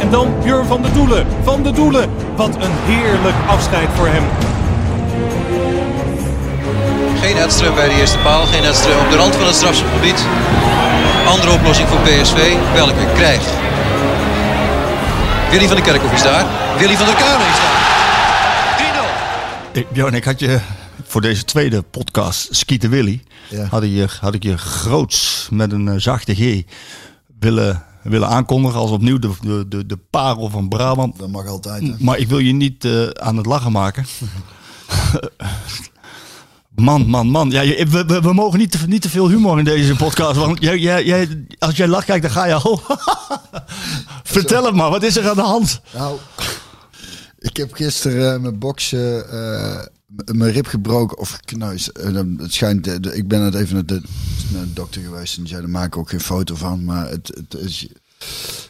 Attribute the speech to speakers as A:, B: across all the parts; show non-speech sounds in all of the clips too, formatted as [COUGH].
A: En dan Björn van de Doelen. Van de Doelen. Wat een heerlijk afscheid voor hem.
B: Geen Edström bij de eerste paal, geen Edström op de rand van het strafschopgebied. Andere oplossing voor PSV, welke krijgt. Willy van der Kerkhoff is daar, Willy van der Kuilen is daar. 3-0.
C: Ik, Björn, ik had je voor deze tweede podcast, Skieten Willy,
D: Ja.
C: had, ik je, had ik je groots met een eh, zachte G willen, willen aankondigen als opnieuw de, de, de, de parel van Brabant.
D: Dat mag altijd. Hè?
C: Maar ik wil je niet eh, aan het lachen maken. [LAUGHS] Man, man, man. Ja, we, we, we mogen niet te, niet te veel humor in deze podcast. Want jij, jij, jij, als jij lacht, kijk, dan ga je al. [LAUGHS] Vertel het maar, wat is er aan de hand?
D: Nou, ik heb gisteren eh, mijn boksen, eh, mijn rib gebroken of gekneusd. Het schijnt, de- ik ben net even naar de, naar de dokter geweest en die zei, daar maak ik ook geen foto van. Maar het, het is...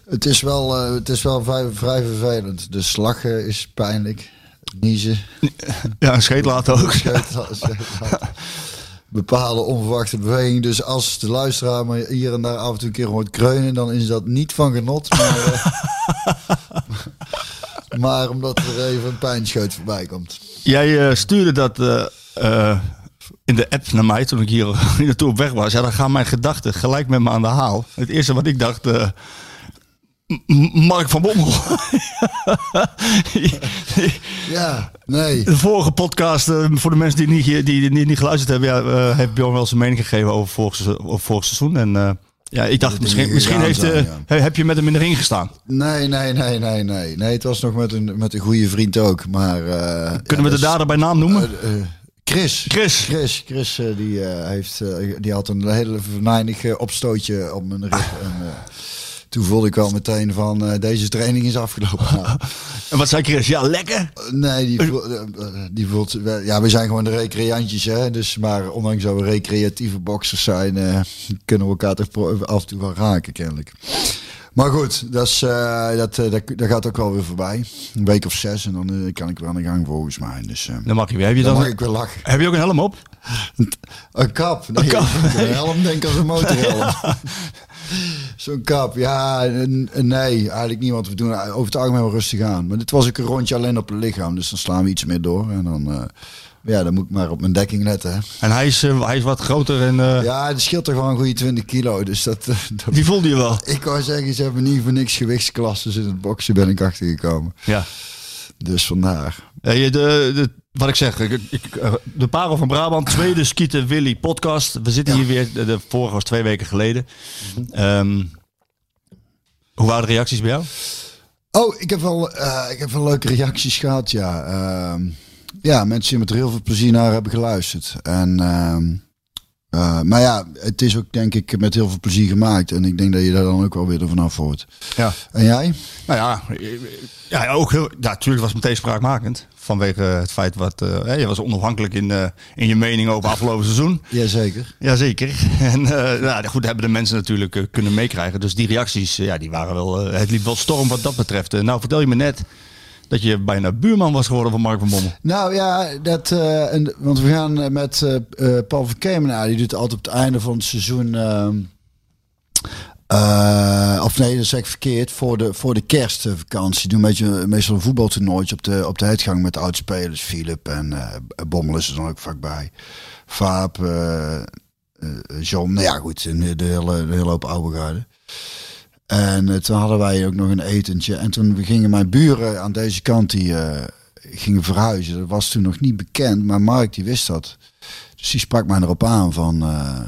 D: Het is wel, eh, het is wel vrij, vrij vervelend. Dus lachen is pijnlijk. Niezen.
C: Ja, scheet laten ook.
D: Scheet- scheet- Bepaalde onverwachte bewegingen. Dus als de luisteraar maar hier en daar af en toe een keer hoort kreunen, dan is dat niet van genot. Maar, eh, [LAUGHS] maar omdat er even een pijnscheut voorbij komt.
C: Jij eh, stuurde dat eh, eh, in de app naar mij toen ik hier, [LAUGHS] naartoe op weg was. Ja, dan gaan mijn gedachten gelijk met me aan de haal. Het eerste wat ik dacht, Mark van Bommel. [LAUGHS]
D: Ja, nee.
C: de vorige podcast, voor de mensen die niet, die, die niet, niet geluisterd hebben, ja, eh, heeft Bjorn wel zijn mening gegeven over vorig, over vorig seizoen. En ja, ik dacht, misschien, misschien heeft, eh,
D: zijn,
C: he- heb je met hem in de ring gestaan.
D: Nee, nee, nee, nee, nee. Nee, het was nog met een, met een goede vriend ook. Maar, eh,
C: Kunnen
D: ja,
C: we de
D: dus-
C: dader bij naam noemen?
D: Eh, eh, Chris.
C: Chris.
D: Chris, Chris eh, die, eh, heeft, eh, die had een hele venijnig eh, opstootje op mijn. En, eh, toen voelde ik wel meteen van, eh, deze training is afgelopen. Nou, [LAUGHS]
C: En wat zei Chris? Ja, lekker.
D: nee, die, voelt, eh, eh, die voelt... we- Ja, we zijn gewoon de recreantjes, hè. Dus, maar ondanks dat we recreatieve boxers zijn... eh, kunnen we elkaar toch af en toe wel raken, kennelijk. Maar goed, dat, is, eh, dat, eh, dat, dat gaat ook wel weer voorbij. Een week of zes en dan eh, kan ik weer aan de gang volgens mij. Dus eh,
C: Dan mag je weer. Heb je,
D: dan
C: dan,
D: mag ik weer lachen.
C: heb je ook een helm op?
D: Een kap. Nee,
C: kap.
D: Een helm denk ik als een motorhelm. [LAUGHS] [LAUGHS] Zo'n kap. Ja, nee, eigenlijk niet. Want we doen over het algemeen wel rustig aan. Maar dit was ook een rondje alleen op het lichaam. Dus dan slaan we iets meer door. En dan, eh, ja, dan moet ik maar op mijn dekking letten. Hè.
C: En hij is, eh, hij is wat groter en eh,
D: Ja, het scheelt toch wel een goede 20 kilo. Dus dat, [LAUGHS] dat-
C: die voelde je wel.
D: ik wou zeggen, ze hebben niet voor niks gewichtsklassen in het boksen ben ik achtergekomen.
C: Ja.
D: Dus vandaar.
C: Je- de, de, wat ik zeg, ik, ik- eh, de Parel van Brabant, tweede Skieten Willy podcast. We zitten hier weer, de, de vorige was twee weken geleden. Ehm, hoe waren de reacties bij jou?
D: Oh, ik heb wel, eh, ik heb wel leuke reacties gehad, ja. Ehm, ja, mensen die met er heel veel plezier naar hebben geluisterd. En, ehm, eh, maar ja, het is ook denk ik met heel veel plezier gemaakt. En ik denk dat je daar dan ook wel weer vanaf hoort.
C: Ja.
D: En jij?
C: Nou ja, eh, ja ook heel, ja, natuurlijk was het meteen spraakmakend. Vanwege het feit wat, eh, je was onafhankelijk in, in je mening over afgelopen seizoen.
D: Jazeker.
C: Jazeker. [LAUGHS] En nou, goed, hebben de mensen natuurlijk kunnen meekrijgen. Dus die reacties, ja, die waren wel, het liep wel storm wat dat betreft. Nou, vertel je me net dat je bijna buurman was geworden van Mark van Bommel.
D: Nou ja, dat, eh, en, want we gaan eh, met eh Paul van Kemenaar, die doet altijd op het einde van het seizoen... ehm, eh, of nee, dat zeg ik verkeerd. Voor de, voor de kerstvakantie doen beetje, meestal een voetbaltoernooitje op de, op de uitgang met oudspelers. Philip en Bommel is er dan ook vaak bij. Vaap, eh, John, nou ja goed, een, de hele, hele hoop oude garde. En eh, toen hadden wij ook nog een etentje. En toen gingen mijn buren aan deze kant, die eh, gingen verhuizen. Dat was toen nog niet bekend, maar Mark die wist dat. Dus die sprak mij erop aan van... eh,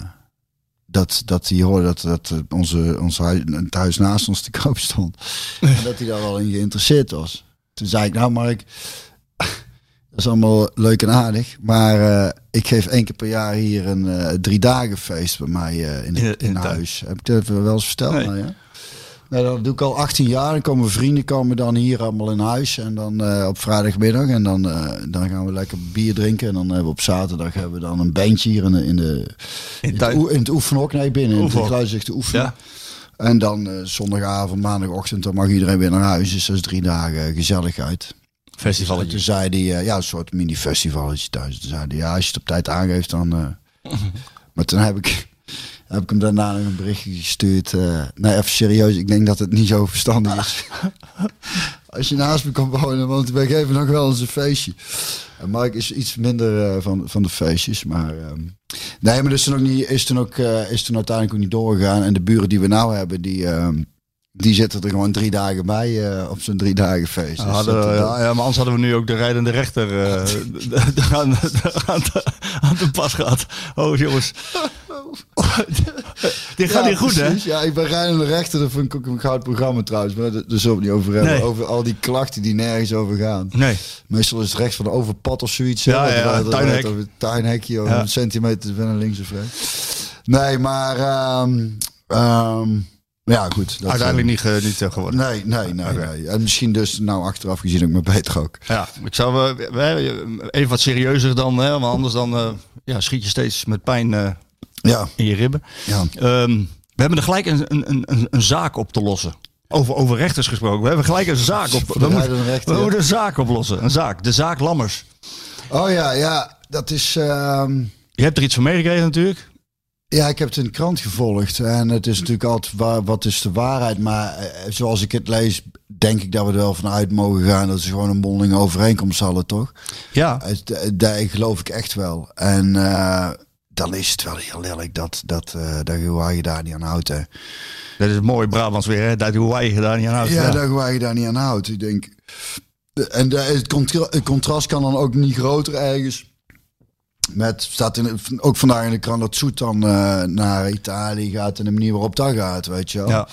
D: dat, dat hij hoorde dat, dat onze, ons huis, het huis naast ons te [LAUGHS] koop stond. en dat hij daar wel in geïnteresseerd was. Toen zei ik, nou Mark, [LAUGHS] dat is allemaal leuk en aardig. Maar ik geef één keer per jaar hier een eh, drie dagen feest bij mij in,
C: In
D: in, huis. Heb ik dat wel eens verteld?
C: Nee.
D: Nou, ja? Nou, dat doe ik al 18 jaar. Dan komen vrienden komen dan hier allemaal in huis. En dan eh, op vrijdagmiddag. En dan, eh, dan gaan we lekker bier drinken. En dan hebben we op zaterdag hebben we dan een bandje hier in, de, in, de, in, in het oefenhok. Nee, binnen in het te oefenen.
C: Ja.
D: En dan eh, zondagavond, maandagochtend, dan mag iedereen weer naar huis. Dus dat is drie dagen gezelligheid.
C: Festival.
D: toen zei hij, ja, een soort mini-festivaletje thuis. Toen zei hij, ja, als je het op tijd aangeeft, dan... [LAUGHS] maar toen heb ik, heb ik hem daarna nog een berichtje gestuurd. eh nee, even serieus, ik denk dat het niet zo verstandig is. [LAUGHS] als je naast me komt wonen, want wij geven nog wel eens een feestje. En Mike is iets minder eh, van, van de feestjes, maar... ehm, nee, maar dat is toen, ook niet, is, toen ook, eh, is toen uiteindelijk ook niet doorgegaan. En de buren die we nou hebben, die... ehm, die zitten er gewoon drie dagen bij eh, op zo'n drie dagen feest. Dus
C: Hadden,
D: dat-
C: we- ja, ja, maar anders hadden we nu ook de rijdende rechter eh, [LAUGHS] aan, aan, de- aan de pas gehad. Oh jongens. [LAUGHS] Dit gaat
D: Ja,
C: niet goed hè?
D: Ja, ik ben rijdende rechter. Dat vind ik ook een goud programma trouwens. Maar daar zullen we het niet over hebben.
C: Nee.
D: Over al die klachten die nergens over gaan.
C: Nee.
D: Meestal is het recht van de overpad of zoiets.
C: Ja,
D: hè,
C: ja, tuinhek.
D: Over het tuinhekje,
C: Ja.
D: een centimeter van links of rechts. Nee, maar... ehm, ehm, ja, goed. dat,
C: Uiteindelijk
D: eh,
C: niet, ge- niet eh, geworden.
D: Nee, nee, nee, nee. En misschien dus, nou, achteraf gezien ook maar beter ook.
C: Ja, ik zou eh, we- even wat serieuzer dan, hè, want anders dan eh, ja, schiet je steeds met pijn eh,
D: Ja,
C: in je ribben.
D: ja.
C: Ehm, we hebben er gelijk een, een, een, een zaak op te lossen. Over, over rechters gesproken. We hebben gelijk een zaak op. We moeten,
D: rijdende rechter,
C: we
D: ja.
C: moeten een zaak oplossen. Een zaak. De zaak Lammers.
D: Oh ja, ja. Dat is... ehm,
C: Je hebt er iets van meegekregen natuurlijk.
D: Ja, ik heb het in de krant gevolgd. En het is natuurlijk altijd waar, wat is de waarheid. Maar eh, zoals ik het lees, denk ik dat we er wel vanuit mogen gaan. Dat ze gewoon een mondelinge overeenkomst hadden, toch?
C: Ja.
D: Eh, Daar geloof ik echt wel. En eh, dan is het wel heel lelijk dat, dat, eh dat je daar niet aan houdt. Hè.
C: Dat is mooi Brabants weer. Hè? Dat hoe wij gedaan niet aan houdt.
D: Ja, dat je daar niet aan houdt. Ik denk... de- En de, het, contra- het contrast kan dan ook niet groter ergens. Met, staat in, ook vandaag in de krant dat Soet dan eh, naar Italië gaat en de manier waarop dat gaat, weet je wel.
C: Ja.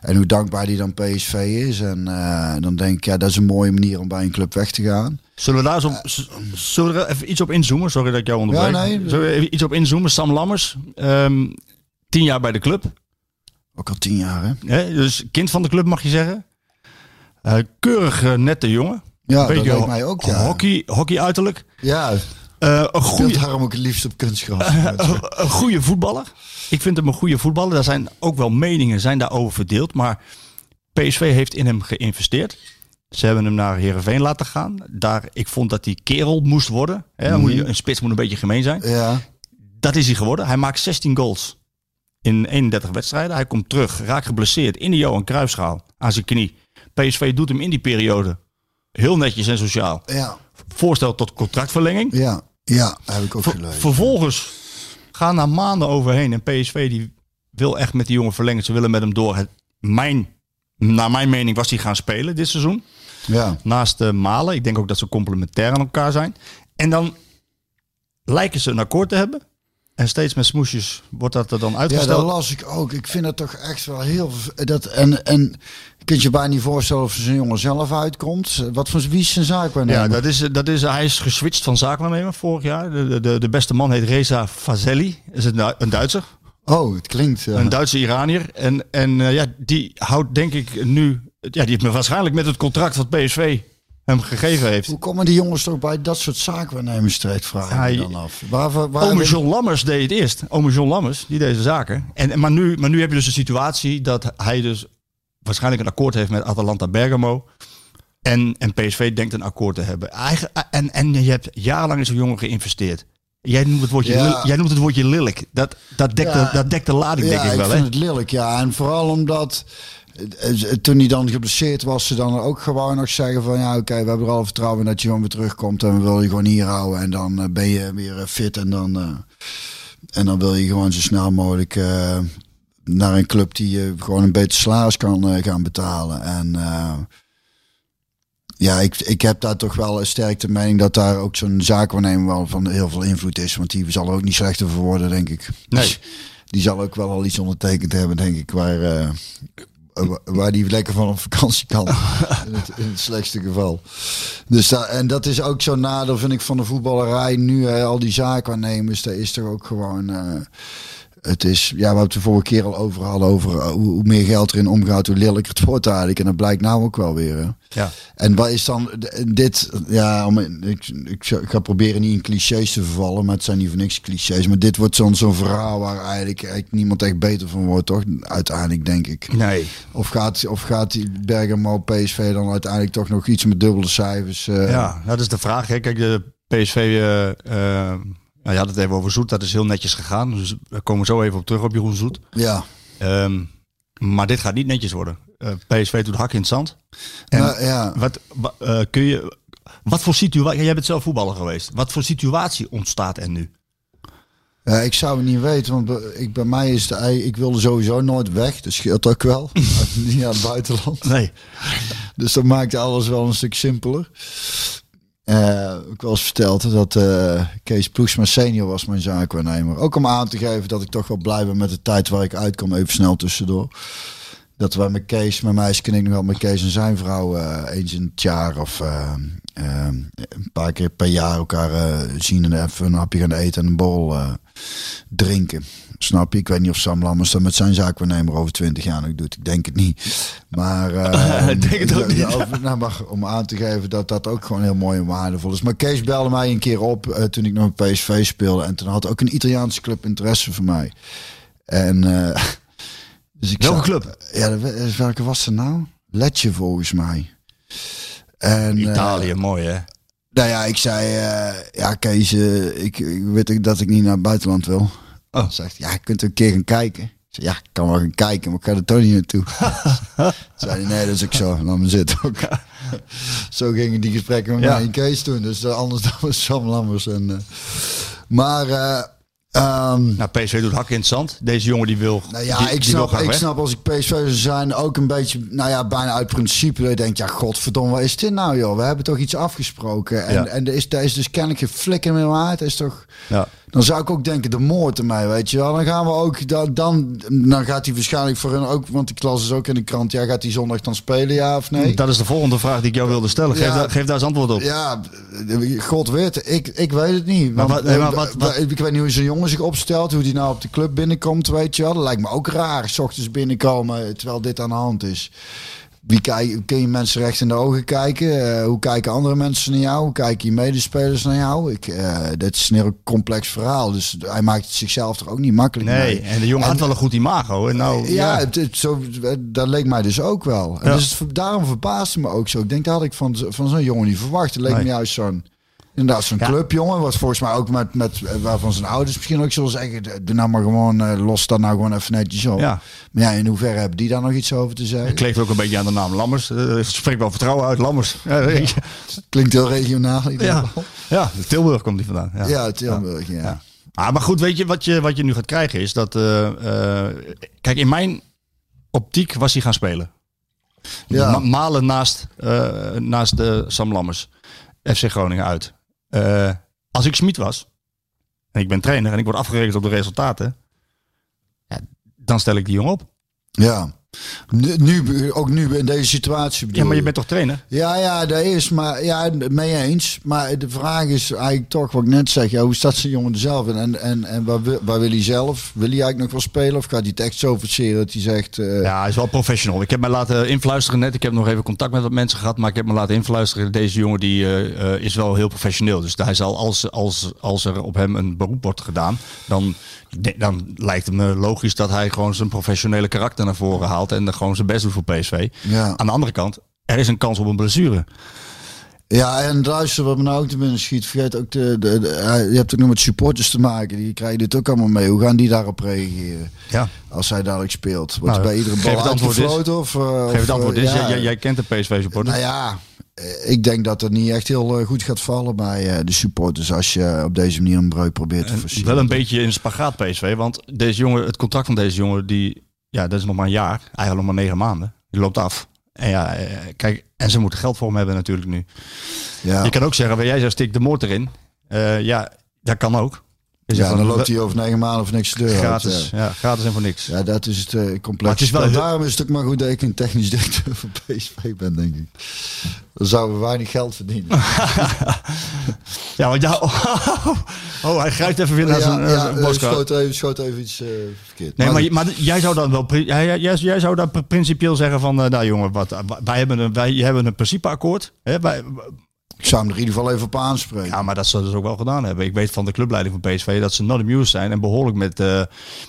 D: En hoe dankbaar die dan PSV is. En eh, dan denk ik, ja, dat is een mooie manier om bij een club weg te gaan.
C: Zullen we daar zo, z- zullen we er even iets op inzoomen? Sorry dat ik jou onderbreek.
D: Ja, nee.
C: Zullen we even iets op inzoomen? Sam Lammers. ehm, tien jaar bij de club.
D: Ook al tien jaar, hè?
C: Dus kind van de club mag je zeggen. Eh, keurig eh, nette jongen.
D: Ja,
C: Beetje
D: dat lijkt mij ook, ja.
C: Hockey, hockey uiterlijk.
D: Ja,
C: Eh, een, goede,
D: daarom ook het liefst op kunstgras. [LAUGHS]
C: een goede voetballer. Ik vind hem een goede voetballer. Daar zijn ook wel meningen zijn daarover verdeeld. Maar PSV heeft in hem geïnvesteerd. Ze hebben hem naar Heerenveen laten gaan. Daar, ik vond dat hij kerel moest worden. Hè, je, een spits moet een beetje gemeen zijn.
D: ja,
C: Dat is hij geworden. Hij maakt 16 goals in 31 wedstrijden. Hij komt terug, raakt geblesseerd in de Johan Cruijffschaal aan zijn knie. PSV doet hem in die periode heel netjes en sociaal.
D: ja,
C: Voorstel tot contractverlenging.
D: ja, ja, heb ik ook
C: Ver-
D: gelezen.
C: vervolgens gaan daar maanden overheen en PSV die wil echt met die jongen verlengen. Ze willen met hem door. Het, mijn, naar mijn mening was hij gaan spelen dit seizoen.
D: Ja,
C: Naast de Malen. Ik denk ook dat ze complementair aan elkaar zijn. En dan lijken ze een akkoord te hebben. En steeds met smoesjes wordt dat er dan
D: Ja,
C: uitgesteld.
D: dat las ik ook. Ik vind dat toch echt wel heel... Dat, en, en je kunt je bijna niet voorstellen of zijn jongen zelf uitkomt. Wat voor wie is zijn zaak
C: Ja, dat is, dat is, hij is geswitcht van zaakwaarnemer vorig jaar. De, de, de beste man heet Reza Fazelli. Is een, Du- een Duitser.
D: Oh, het klinkt... eh,
C: Een Duitse Iranier. En, en eh, ja, die houdt denk ik nu... Ja, die heeft me waarschijnlijk met het contract wat PSV hem gegeven heeft.
D: hoe komen die jongens toch bij dat soort zaakwaarnemers terecht, vraag
C: Hij-
D: ik dan af. Waar, waar,
C: Ome John Lammers deed het eerst. Ome John Lammers, die deed de zaken. En, maar, nu, maar nu heb je dus een situatie dat hij dus waarschijnlijk een akkoord heeft met Atalanta Bergamo. En, en PSV denkt een akkoord te hebben. Eigen, en, en je hebt jarenlang in zo'n jongen geïnvesteerd. Jij noemt het woordje,
D: Ja.
C: jij noemt het woordje lillik. Dat, dat, dekt
D: Ja.
C: de, dat dekt de lading,
D: ja,
C: denk ik wel.
D: vind
C: hè?
D: het lelijk, ja. En vooral omdat... eh, eh, Toen hij dan geblesseerd was, ze dan ook gewoon nog zeggen van... Ja, oké, we hebben er al vertrouwen in dat je gewoon weer terugkomt. En we willen je gewoon hier houden. En dan eh, ben je weer fit. En dan, en dan wil je gewoon zo snel mogelijk... naar een club die je gewoon een beter salaris kan gaan betalen. En ja, ik, ik heb daar toch wel een sterke mening dat daar ook zo'n zaakwaarnemer wel van heel veel invloed is. Want die zal er ook niet slechter voor worden, denk ik.
C: Nee.
D: Die zal ook wel al iets ondertekend hebben, denk ik, waar, wa- waar die lekker van op vakantie kan. [LAUGHS] in, het, in het slechtste geval. Dus daar, en dat is ook zo'n nadeel, vind ik, van de voetballerij. Nu, hè, al die zaakwaarnemers, daar is er ook gewoon... eh, het is, ja, we het de vorige keer al over hadden, over eh, hoe, hoe meer geld erin omgaat, hoe lelijker het wordt eigenlijk. En dat blijkt nou ook wel weer. Hè.
C: Ja.
D: En wat is dan dit? Ja, om, ik, ik, ga proberen niet in clichés te vervallen, maar het zijn niet voor niks clichés. Maar dit wordt zo'n zo'n verhaal waar eigenlijk, eigenlijk niemand echt beter van wordt, toch? Uiteindelijk, denk ik.
C: Nee.
D: Of gaat, of gaat die Bergamo PSV dan uiteindelijk toch nog iets met dubbele cijfers? eh,
C: Ja, dat is de vraag. Hè. Kijk, de PSV, eh, nou, je had het even over Zoet, dat is heel netjes gegaan. Dus we komen zo even op terug op Jeroen Zoet.
D: ja.
C: Ehm, maar dit gaat niet netjes worden. Eh, PSV doet hak in het zand. En
D: Nou, ja.
C: wat, wa- eh, kun je, wat voor situatie, jij bent zelf voetballer geweest. Wat voor situatie ontstaat er nu?
D: Ja, ik zou het niet weten, want ik, bij mij is de ei, ik wilde sowieso nooit weg. Dat scheelt ook wel. [LAUGHS] niet naar het buitenland.
C: Nee.
D: Dus dat maakt alles wel een stuk simpeler. Eh ik eens verteld dat eh, Kees Ploegsma senior was mijn zaakwaarnemer. Ook om aan te geven dat ik toch wel blij ben met de tijd waar ik uitkom. Even snel tussendoor. Dat wij met Kees, mijn meisje ken ik nog wel met Kees en zijn vrouw eh, eens in het jaar of een paar keer per jaar elkaar zien en even een hapje gaan eten en een eh, drinken. Snap je? Ik weet niet of Sam Lammers dat met zijn zaakwaarnemer over 20 jaar nog doet. Ik denk het niet. Maar, [LAUGHS] eh,
C: Ik denk het ook [LAUGHS] niet.
D: over- nou, maar om aan te geven dat dat ook gewoon heel mooi en waardevol is. Maar Kees belde mij een keer op eh, toen ik nog bij PSV speelde. En toen had ook een Italiaanse club interesse voor mij. En, eh, [LAUGHS] dus ik
C: Welke club?
D: Ja, de- welke was het nou? Letje volgens mij. En, eh,
C: Italië, mooi hè?
D: nou ja, ik zei, eh, ja Kees, eh, ik, ik weet dat ik niet naar het buitenland wil.
C: Oh.
D: Zegt, ja, je kunt een keer gaan kijken. Ik ja, ik kan wel gaan kijken, maar ik ga er toch niet naartoe. [LAUGHS] zei hij, nee, dat is ook zo. Laat me zitten ook. [LAUGHS] zo gingen die gesprekken met
C: Ja.
D: mij en Kees toen. Dus eh, anders [LAUGHS] dan met Sam Lammers. En, eh, maar, ehm,
C: Nou, PSV doet hak in het zand. Deze jongen die wil.
D: nou ja,
C: die-
D: ik, snap, ik
C: weg.
D: snap als ik PSV zou zijn ook een beetje, nou ja, bijna uit principe. Dat je denkt, ja, godverdomme, wat is dit nou joh? We hebben toch iets afgesproken. En,
C: Ja.
D: en er is, er is dus kennelijk geen flikker meer waard. is toch...
C: Ja.
D: Dan zou ik ook denken, de moord aan mij, weet je wel. Dan gaan we ook, dan, dan, dan gaat hij waarschijnlijk voor hun ook, want ik las dus ook in de krant, ja, gaat hij zondag dan spelen, ja of nee?
C: Dat is de volgende vraag die ik jou wilde stellen. Geef,
D: Ja.
C: daar, geef daar eens antwoord op.
D: Ja, God weet, ik, ik weet het niet.
C: Maar
D: Want,
C: wat- nee, maar
D: eh,
C: wat- wat-
D: Ik weet niet hoe zo'n jongen zich opstelt, hoe die nou op de club binnenkomt, weet je wel. Dat lijkt me ook raar, s ochtends binnenkomen terwijl dit aan de hand is. Wie kijk, kun je mensen recht in de ogen kijken? Eh, hoe kijken andere mensen naar jou? Hoe kijken je medespelers naar jou? Ik, eh dit is een heel complex verhaal, dus hij maakt het zichzelf er ook niet makkelijk
C: Nee,
D: mee.
C: en de jongen had wel een goed imago. En nou,
D: Ja,
C: ja.
D: Het, het- zo, dat leek mij dus ook wel. En
C: Ja.
D: dus het- daarom verbaasde me ook zo. Ik denk, dat had ik van, van zo'n jongen niet verwacht. Het leek
C: Nee.
D: me juist zo'n... Inderdaad, zo'n
C: Ja.
D: clubjongen. Was volgens mij ook met, met... eh, Waarvan zijn ouders misschien ook zullen zeggen... Doe nou maar gewoon... eh, los dat nou gewoon even netjes op.
C: Ja.
D: Maar ja, in hoeverre hebben die daar nog iets over te zeggen?
C: Het kleeft ook een beetje aan de naam Lammers. Eh, Het spreekt wel vertrouwen uit, Lammers. Ja.
D: Klinkt heel regionaal
C: ja. ja Tilburg komt die vandaan. Ja.
D: Ja, Tilburg, ja.
C: Ja. Ah, maar goed, weet je wat, je wat je nu gaat krijgen is dat... eh, eh, kijk, in mijn optiek was hij gaan spelen.
D: Ja.
C: Ma- Malen naast, eh, naast de Sam Lammers. FC Groningen uit. Eh, als ik Smit was, en ik ben trainer en ik word afgerekend op de resultaten, ja, dan stel ik die jongen op.
D: Ja. Nu, nu, ook nu in deze situatie bedoel
C: Ja, maar je bent toch trainer?
D: Ja, ja, dat is, maar ja, mee eens. Maar de vraag is eigenlijk toch wat ik net zeg. Ja, hoe staat zijn jongen er zelf in? En, en, en waar, wil, waar wil hij zelf? Wil hij eigenlijk nog wel spelen? Of gaat hij het echt zo verseren dat hij zegt... eh,
C: Ja, hij is wel professional. Ik heb me laten influisteren net. Ik heb nog even contact met wat mensen gehad. Maar ik heb me laten influisteren. Deze jongen die, eh, eh, is wel heel professioneel. Dus hij zal, als, als, als er op hem een beroep wordt gedaan... Dan, dan lijkt het me logisch dat hij gewoon zijn professionele karakter naar voren haalt. En er gewoon zijn best doet voor PSV.
D: Ja.
C: Aan de andere kant, er is een kans op een blessure.
D: Ja, en luister, wat me nou ook te binnen schiet. Vergeet ook, de, de, de- eh, je hebt ook nog met supporters te maken. Die krijgen dit ook allemaal mee. Hoe gaan die daarop reageren?
C: Ja.
D: Als hij dadelijk speelt. Wordt
C: Nou,
D: bij iedere
C: geef
D: bal
C: het antwoord
D: uitgefloten? Of, eh,
C: Geef het antwoord.
D: ja.
C: Jij, jij kent de PSV-supporter.
D: Nou ja, eh, ik denk dat het niet echt heel eh, goed gaat vallen bij de supporters als je op deze manier een breuk probeert te
C: En
D: versieren.
C: wel een beetje in spagaat PSV. Want deze jongen, het contract van deze jongen, die ja, dat is nog maar een jaar. Eigenlijk nog maar negen maanden. Die loopt af. En ja, eh, kijk, en ze moeten geld voor hem hebben natuurlijk nu.
D: Ja,
C: Je kan ook zeggen, jij zegt stik de moord erin. Eh, ja, dat kan ook.
D: Ja dan loopt hij over negen maanden of niks de deur uit,
C: gratis.
D: Ja.
C: Ja. gratis en voor niks.
D: Ja, dat is het eh complex.
C: Maar het is wel heel-
D: Daarom is het ook maar goed dat ik een technisch directeur van PSV ben, denk ik. Dan zouden we weinig geld verdienen. [LAUGHS]
C: Ja, want ja, [LAUGHS] oh, hij grijpt even weer naar zijn,
D: ja, ja, eh,
C: boodschap.
D: schoot, even, schoot even iets eh, verkeerd.
C: Nee, maar, maar jij zou dan wel, jij, jij, zou dan pr- principieel zeggen van, nou jongen, wat, wij hebben een, wij hebben een principeakkoord. Hè, wij,
D: ik zou hem er in ieder geval even op aanspreken.
C: ja, maar dat ze ook wel gedaan hebben. Ik weet van de clubleiding van PSV dat ze not amused zijn en behoorlijk met, eh,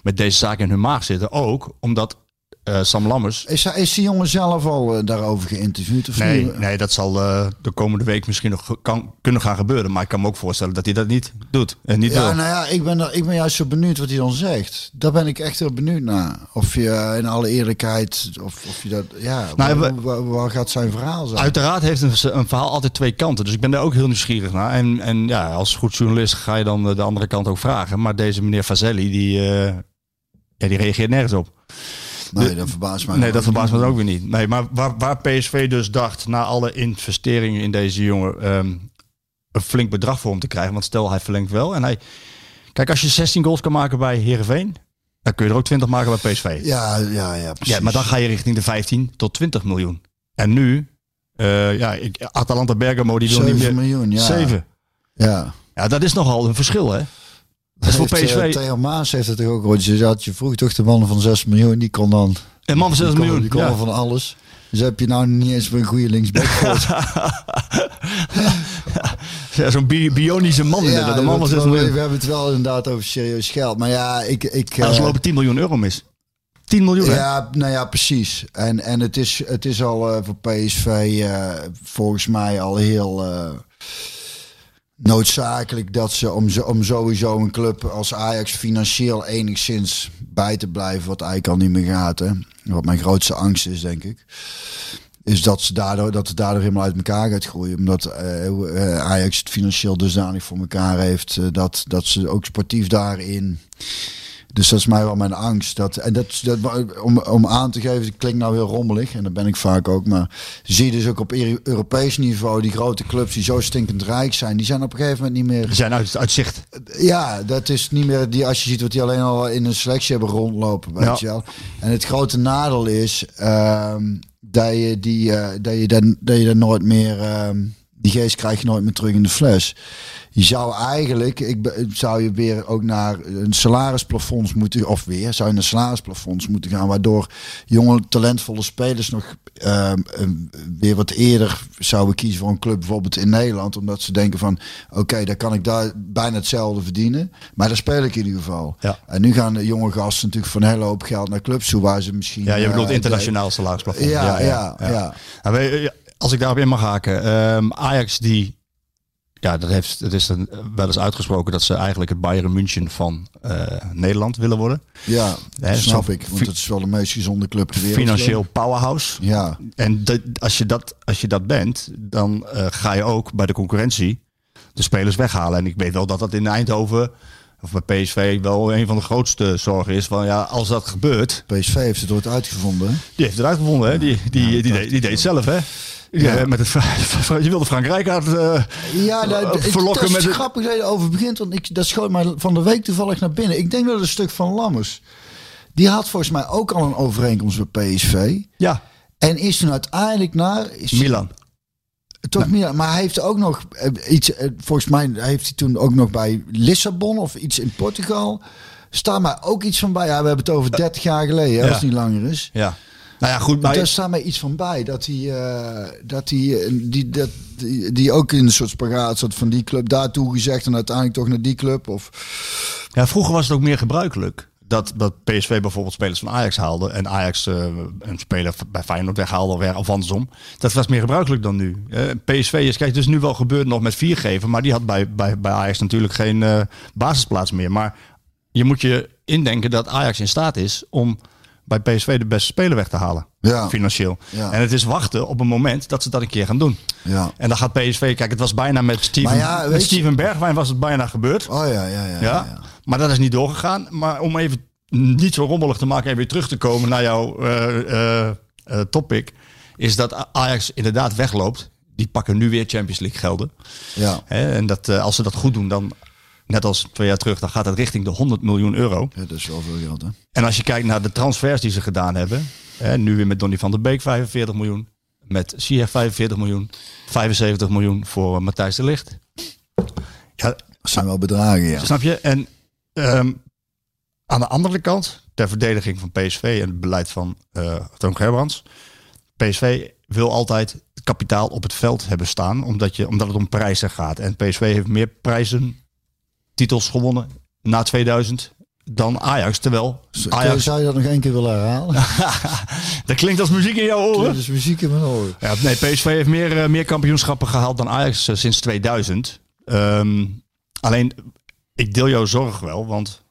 C: met deze zaak in hun maag zitten. Ook omdat eh, Sam Lammers
D: Is, is die jongen zelf al eh, daarover geïnterviewd? Of
C: Nee,
D: niet?
C: nee, dat zal eh, de komende week misschien nog kan, kunnen gaan gebeuren. Maar ik kan me ook voorstellen dat hij dat niet doet. En niet
D: Ja,
C: wil.
D: nou ja, ik ben, er- ik ben juist zo benieuwd wat hij dan zegt. Daar ben ik echt heel benieuwd naar. Of je in alle eerlijkheid, of, of je dat, ja,
C: Nou,
D: waar,
C: we-
D: waar- waar gaat zijn verhaal zijn?
C: Uiteraard heeft een, een verhaal altijd twee kanten. Dus ik ben daar ook heel nieuwsgierig naar. En, en ja, als goed journalist ga je dan de andere kant ook vragen. Maar deze meneer Fazelli, die, ja, die reageert nergens op.
D: nee, dat verbaast mij.
C: Nee, dat verbaast me ook weer niet. Nee, maar waar, waar PSV dus dacht, na alle investeringen in deze jongen, ehm, een flink bedrag voor hem te krijgen. Want stel, hij verlengt wel. En hij, kijk, als je 16 goals kan maken bij Heerenveen, dan kun je er ook 20 maken bij PSV.
D: Ja, ja, ja, precies.
C: Ja, maar dan ga je richting de 15 tot 20 miljoen. En nu, eh, ja, ik, Atalanta Bergamo, die wil niet
D: 7
C: meer...
D: miljoen, ja.
C: 7.
D: Ja.
C: Ja, dat is nogal een verschil, hè? Dat voor PSV.
D: eh, Theo Maas heeft het toch ook ooit gezegd. Je vroeg toch de man van 6 miljoen, die kon dan...
C: Een man van 6
D: die kon,
C: miljoen.
D: Die kon
C: ja.
D: van alles. Dus heb je nou niet eens een goede linksback. [LAUGHS] [LAUGHS]
C: Ja, Zo'n bi- bionische man inderdaad. Een man van 6
D: we,
C: miljoen.
D: we hebben het wel inderdaad over serieus geld. Maar ja, ik... ik
C: Ja, ze
D: eh,
C: lopen 10 miljoen euro mis. 10 miljoen, hè?
D: Ja, nou ja, precies. En, en het, is, het is al eh, voor PSV eh, volgens mij al heel noodzakelijk dat ze om, zo, om sowieso een club als Ajax financieel enigszins bij te blijven, wat eigenlijk al niet meer gaat. Hè. Wat mijn grootste angst is, denk ik. Is dat, ze daardoor, dat het daardoor helemaal uit elkaar gaat groeien. Omdat eh, eh, Ajax het financieel dusdanig voor elkaar heeft. eh, dat, dat ze ook sportief daarin dus dat is mij wel mijn angst. Dat, en dat, dat, om, om aan te geven, het klinkt nou heel rommelig. En dat ben ik vaak ook. Maar zie je dus ook op Euro- Europees niveau, die grote clubs die zo stinkend rijk zijn, die zijn op een gegeven moment niet meer.
C: Die zijn uit, uit zicht.
D: Ja, dat is niet meer die als je ziet wat die alleen al in een selectie hebben rondlopen, weet
C: Ja.
D: je wel. En het grote nadeel is ehm, dat je die eh, dat je dan dat je dan nooit meer ehm, die geest krijg je nooit meer terug in de fles. Je zou eigenlijk, ik zou je weer ook naar een salarisplafonds moeten, of weer zou je naar salarisplafonds moeten gaan, waardoor jonge talentvolle spelers nog ehm, ehm, weer wat eerder zouden kiezen voor een club, bijvoorbeeld in Nederland, omdat ze denken van, oké, dan kan ik daar bijna hetzelfde verdienen, maar daar speel ik in ieder geval.
C: Ja.
D: En nu gaan de jonge gasten natuurlijk voor een hele hoop geld naar clubs toe, waar ze misschien.
C: Ja, je bedoelt
D: eh,
C: internationaal salarisplafond.
D: Ja, ja, ja.
C: Weet je, Als ik daarop in mag haken. ehm, Ajax die... Ja, dat heeft, het is dan wel eens uitgesproken dat ze eigenlijk het Bayern München van eh, Nederland willen worden.
D: Ja,
C: Hè,
D: snap ik. Want het is wel de meest gezonde club ter wereld.
C: Financieel powerhouse.
D: Ja,
C: En dat, als, je dat, als je dat bent, dan eh, ga je ook bij de concurrentie de spelers weghalen. En ik weet wel dat dat in Eindhoven of bij PSV wel een van de grootste zorgen is. Van ja, als dat gebeurt,
D: PSV heeft het ooit uitgevonden. hè?
C: die heeft het uitgevonden, hè? Die, die, die, deed, die deed het zelf, hè? Ja.
D: Ja.
C: met het, [LAUGHS] je wilde Frank Rijkaard eh,
D: Ja, dat,
C: eh,
D: ik-
C: verlokken
D: dat is
C: met het...
D: grappig dat je erover begint. Want ik, dat schoot mij van de week toevallig naar binnen. Ik denk dat het een stuk van Lammers. Die had volgens mij ook al een overeenkomst met PSV.
C: Ja,
D: En is toen uiteindelijk naar... Is
C: Milan.
D: Toch Milan. Maar hij heeft ook nog eh, iets... eh, Volgens mij heeft hij toen ook nog bij Lissabon of iets in Portugal... Staat mij ook iets van bij. Ja, we hebben het over 30 jaar geleden,
C: Ja.
D: als het niet langer is.
C: Ja. Nou ja, goed,
D: Maar
C: maar...
D: daar staat mij iets van bij. Dat hij, eh, dat hij eh, die, dat, die, die ook in een soort spagaat zat van die club daartoe gezegd en uiteindelijk toch naar die club. Of,
C: Ja, vroeger was het ook meer gebruikelijk. Dat, dat PSV bijvoorbeeld spelers van Ajax haalde. En Ajax eh, een speler bij Feyenoord weghaalde. Of, of andersom. Dat was meer gebruikelijk dan nu. Eh, PSV is, kijk, is nu wel gebeurd nog met viergever. Maar die had bij, bij, bij Ajax natuurlijk geen eh, basisplaats meer. Maar je moet je indenken dat Ajax in staat is om bij PSV de beste speler weg te halen.
D: Ja.
C: Financieel.
D: Ja.
C: En het is wachten op een moment dat ze dat een keer gaan doen.
D: ja.
C: En dan gaat PSV, kijk, het was bijna met Steven,
D: ja,
C: met Steven Bergwijn was het bijna gebeurd.
D: Oh ja, ja, ja.
C: Ja, maar dat is niet doorgegaan. Maar om even niet zo rommelig te maken en weer terug te komen naar jouw eh, eh, eh, topic, is dat Ajax inderdaad wegloopt. Die pakken nu weer Champions League gelden.
D: Ja.
C: En dat, als ze dat goed doen, dan net als twee jaar terug, dan gaat het richting de 100 miljoen euro.
D: ja, dat is wel veel geld, hè?
C: En als je kijkt naar de transfers die ze gedaan hebben, hè, nu weer met Donny van der Beek 45 miljoen, met Ziyech 45 miljoen, 75 miljoen voor eh, Matthijs de Ligt. Ja,
D: Dat zijn wel bedragen, ja.
C: Snap je? En ehm, aan de andere kant, ter verdediging van PSV en het beleid van eh Toon Gerbrands. PSV wil altijd kapitaal op het veld hebben staan, omdat, je, omdat het om prijzen gaat. En PSV heeft meer prijzen, titels gewonnen na 2000 dan Ajax. Terwijl Ajax...
D: Zou je dat nog één keer willen herhalen? [LAUGHS]
C: Dat klinkt als muziek in jouw oren.
D: Dat is muziek in mijn oren.
C: Ja, nee, PSV heeft meer, eh, meer kampioenschappen gehaald dan Ajax eh, sinds 2000. Ehm, alleen, ik deel jouw zorg wel, want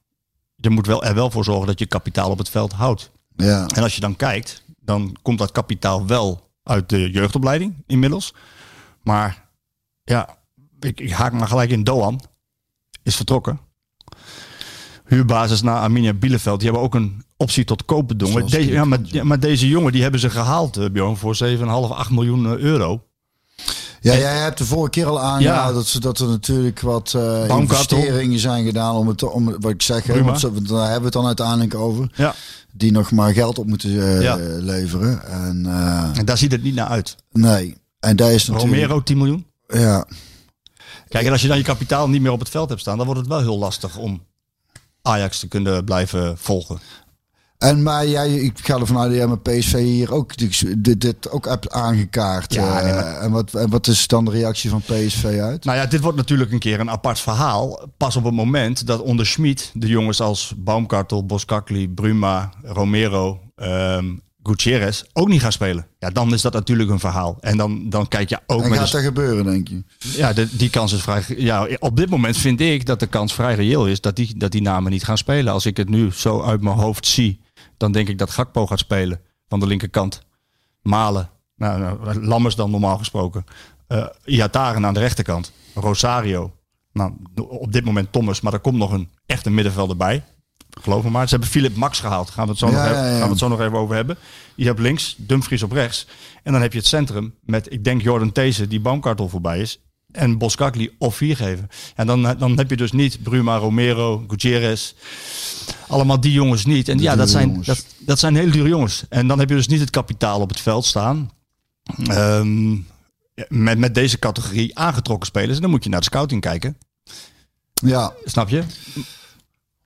C: je moet wel, er wel voor zorgen dat je kapitaal op het veld houdt.
D: Ja.
C: En als je dan kijkt, dan komt dat kapitaal wel uit de jeugdopleiding inmiddels. Maar ja, ik, ik haak maar gelijk in. Doan is vertrokken. Huurbasis naar Arminia Bielefeld. Die hebben ook een optie tot koop bedongen.
D: Zoals
C: Deze, ja, maar, ja, maar deze jongen die hebben ze gehaald, eh, Bjorn, voor 7,5, 8 miljoen eh, euro.
D: Ja, jij hebt de vorige keer al aangehaald
C: Ja.
D: dat, ze, dat er natuurlijk wat
C: Baumgartel.
D: investeringen zijn gedaan om het, om, wat ik zeg, hè,
C: Prima.
D: want ze- daar hebben we het dan uiteindelijk over.
C: Ja.
D: Die nog maar geld op moeten
C: Ja.
D: leveren. En
C: En daar ziet het niet naar uit.
D: nee, en daar is natuurlijk...
C: Romero 10 miljoen.
D: Ja,
C: Kijk, en als je dan je kapitaal niet meer op het veld hebt staan, dan wordt het wel heel lastig om Ajax te kunnen blijven volgen.
D: En maar jij, ik ga ervan uit dat jij met PSV hier ook dit, dit ook hebt aangekaart.
C: Ja,
D: eh,
C: nee, maar-
D: en, wat, en wat is dan de reactie van PSV uit?
C: Nou ja, dit wordt natuurlijk een keer een apart verhaal. Pas op het moment dat onder Schmid de jongens als Baumkartel, Boskakli, Bruma, Romero, ehm Gutierrez ook niet gaan spelen. Ja, dan is dat natuurlijk een verhaal. En dan, dan kijk je ook
D: en
C: met
D: gaat dat gebeuren, denk je?
C: Ja, de, die kans is vrij. Ja, op dit moment vind ik dat de kans vrij reëel is dat die, dat die namen niet gaan spelen. Als ik het nu zo uit mijn hoofd zie, dan denk ik dat Gakpo gaat spelen van de linkerkant. Malen, nou, nou, Lammers dan normaal gesproken. Eh Iataren aan de rechterkant. Rosario. Nou, op dit moment Thomas, maar er komt nog een echte middenvelder bij. Geloof me maar. Ze hebben Philip Max gehaald. Gaan we het zo,
D: Ja,
C: nog, even, gaan we het zo nog even over hebben. Je hebt links Dumfries op rechts. En dan heb je het centrum met, ik denk, Jordan These, die Baumkartel voorbij is. En Boskakli of vier geven. En dan, dan heb je dus niet Bruma, Romero, Gutierrez. Allemaal die jongens niet. En ja, dat zijn, dat, dat zijn hele dure jongens. En dan heb je dus niet het kapitaal op het veld staan. Ehm, met, met deze categorie aangetrokken spelers. En dan moet je naar de scouting kijken.
D: Ja,
C: Snap je?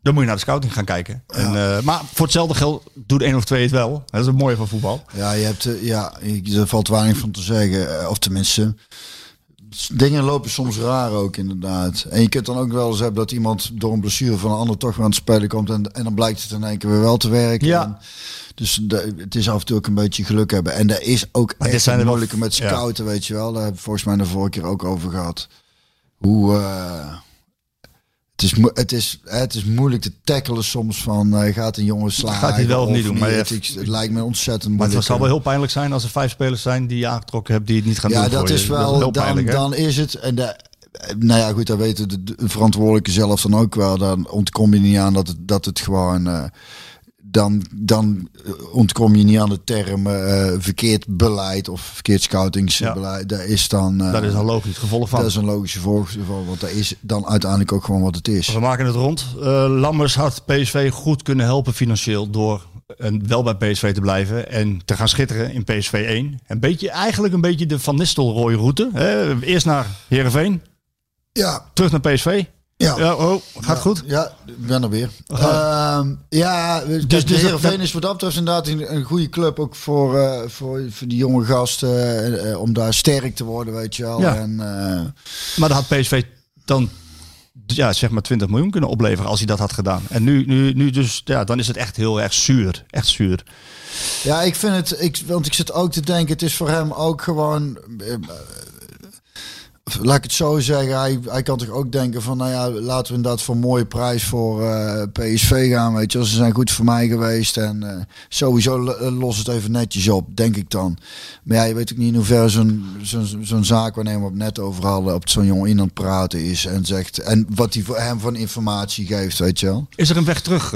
C: Dan moet je naar de scouting gaan kijken. En, eh, maar voor hetzelfde geld doet één of twee het wel. Dat is het mooie van voetbal.
D: Ja, je hebt, eh, ja, je- er valt weinig van te zeggen. Eh, Of tenminste, dingen lopen soms raar ook inderdaad. En je kunt dan ook wel eens hebben dat iemand door een blessure van een ander toch weer aan het spelen komt. En, en dan blijkt het in één keer weer wel te werken.
C: Ja.
D: En dus de- het is af en toe ook een beetje geluk hebben. En daar is ook
C: Maar
D: echt
C: zijn
D: moeilijke met
C: ja.
D: scouten, weet je wel. Daar hebben we volgens mij de vorige keer ook over gehad. Hoe... het is, het, is, hè, het is moeilijk te tackelen soms van eh, gaat een jongen slagen
C: Gaat hij wel of niet doen, maar
D: Het,
C: hebt-
D: ik- het lijkt me ontzettend
C: Maar
D: moeilijk.
C: het zal wel heel pijnlijk zijn als er vijf spelers zijn die je aangetrokken hebt die het niet gaan
D: ja,
C: doen.
D: dat
C: voor je.
D: is wel,
C: heel
D: dan,
C: pijnlijk.
D: dan is het. En de, nou ja, goed, dat weten de, de verantwoordelijke zelf dan ook wel. Dan ontkom je niet aan dat het, dat het gewoon. eh, dan, dan eh, ontkom je niet aan de term eh, verkeerd beleid of verkeerd scoutingsbeleid. Dat is dan. eh,
C: Dat is een logisch gevolg van.
D: dat is een logische volgeval, want dat is dan uiteindelijk ook gewoon wat het is.
C: We maken het rond. Eh, Lammers had PSV goed kunnen helpen financieel door en wel bij PSV te blijven en te gaan schitteren in PSV 1. Een beetje, eigenlijk een beetje de Van Nistelrooy route. Hè? Eerst naar Heerenveen,
D: Ja,
C: terug naar PSV.
D: Ja.
C: Ja, oh, gaat goed.
D: Ja, ik ben er weer. Ehm, ja, dus,
C: dus
D: de Heerenveen is wat dat betreft inderdaad een, een goede club. Ook voor, eh, voor, voor die jonge gasten. eh, eh, om daar sterk te worden, weet je wel.
C: Ja.
D: En, eh,
C: Maar dan had PSV dan ja, zeg maar 20 miljoen kunnen opleveren als hij dat had gedaan. En nu, nu, nu dus, ja, dan is het echt heel erg zuur. Echt zuur.
D: ja, ik vind het... Ik, want ik zit ook te denken, het is voor hem ook gewoon... laat ik het zo zeggen, hij, hij kan toch ook denken van, nou ja, laten we inderdaad voor een mooie prijs voor eh, PSV gaan, weet je. Ze zijn goed voor mij geweest en eh, sowieso eh, los het even netjes op, denk ik dan. Maar ja, je weet ook niet in hoeverre zo'n zo'n zaak waarnemen we het net over hadden, op zo'n jongen in praten is en zegt, en wat hij voor hem van informatie geeft, weet je wel.
C: Is er een weg terug?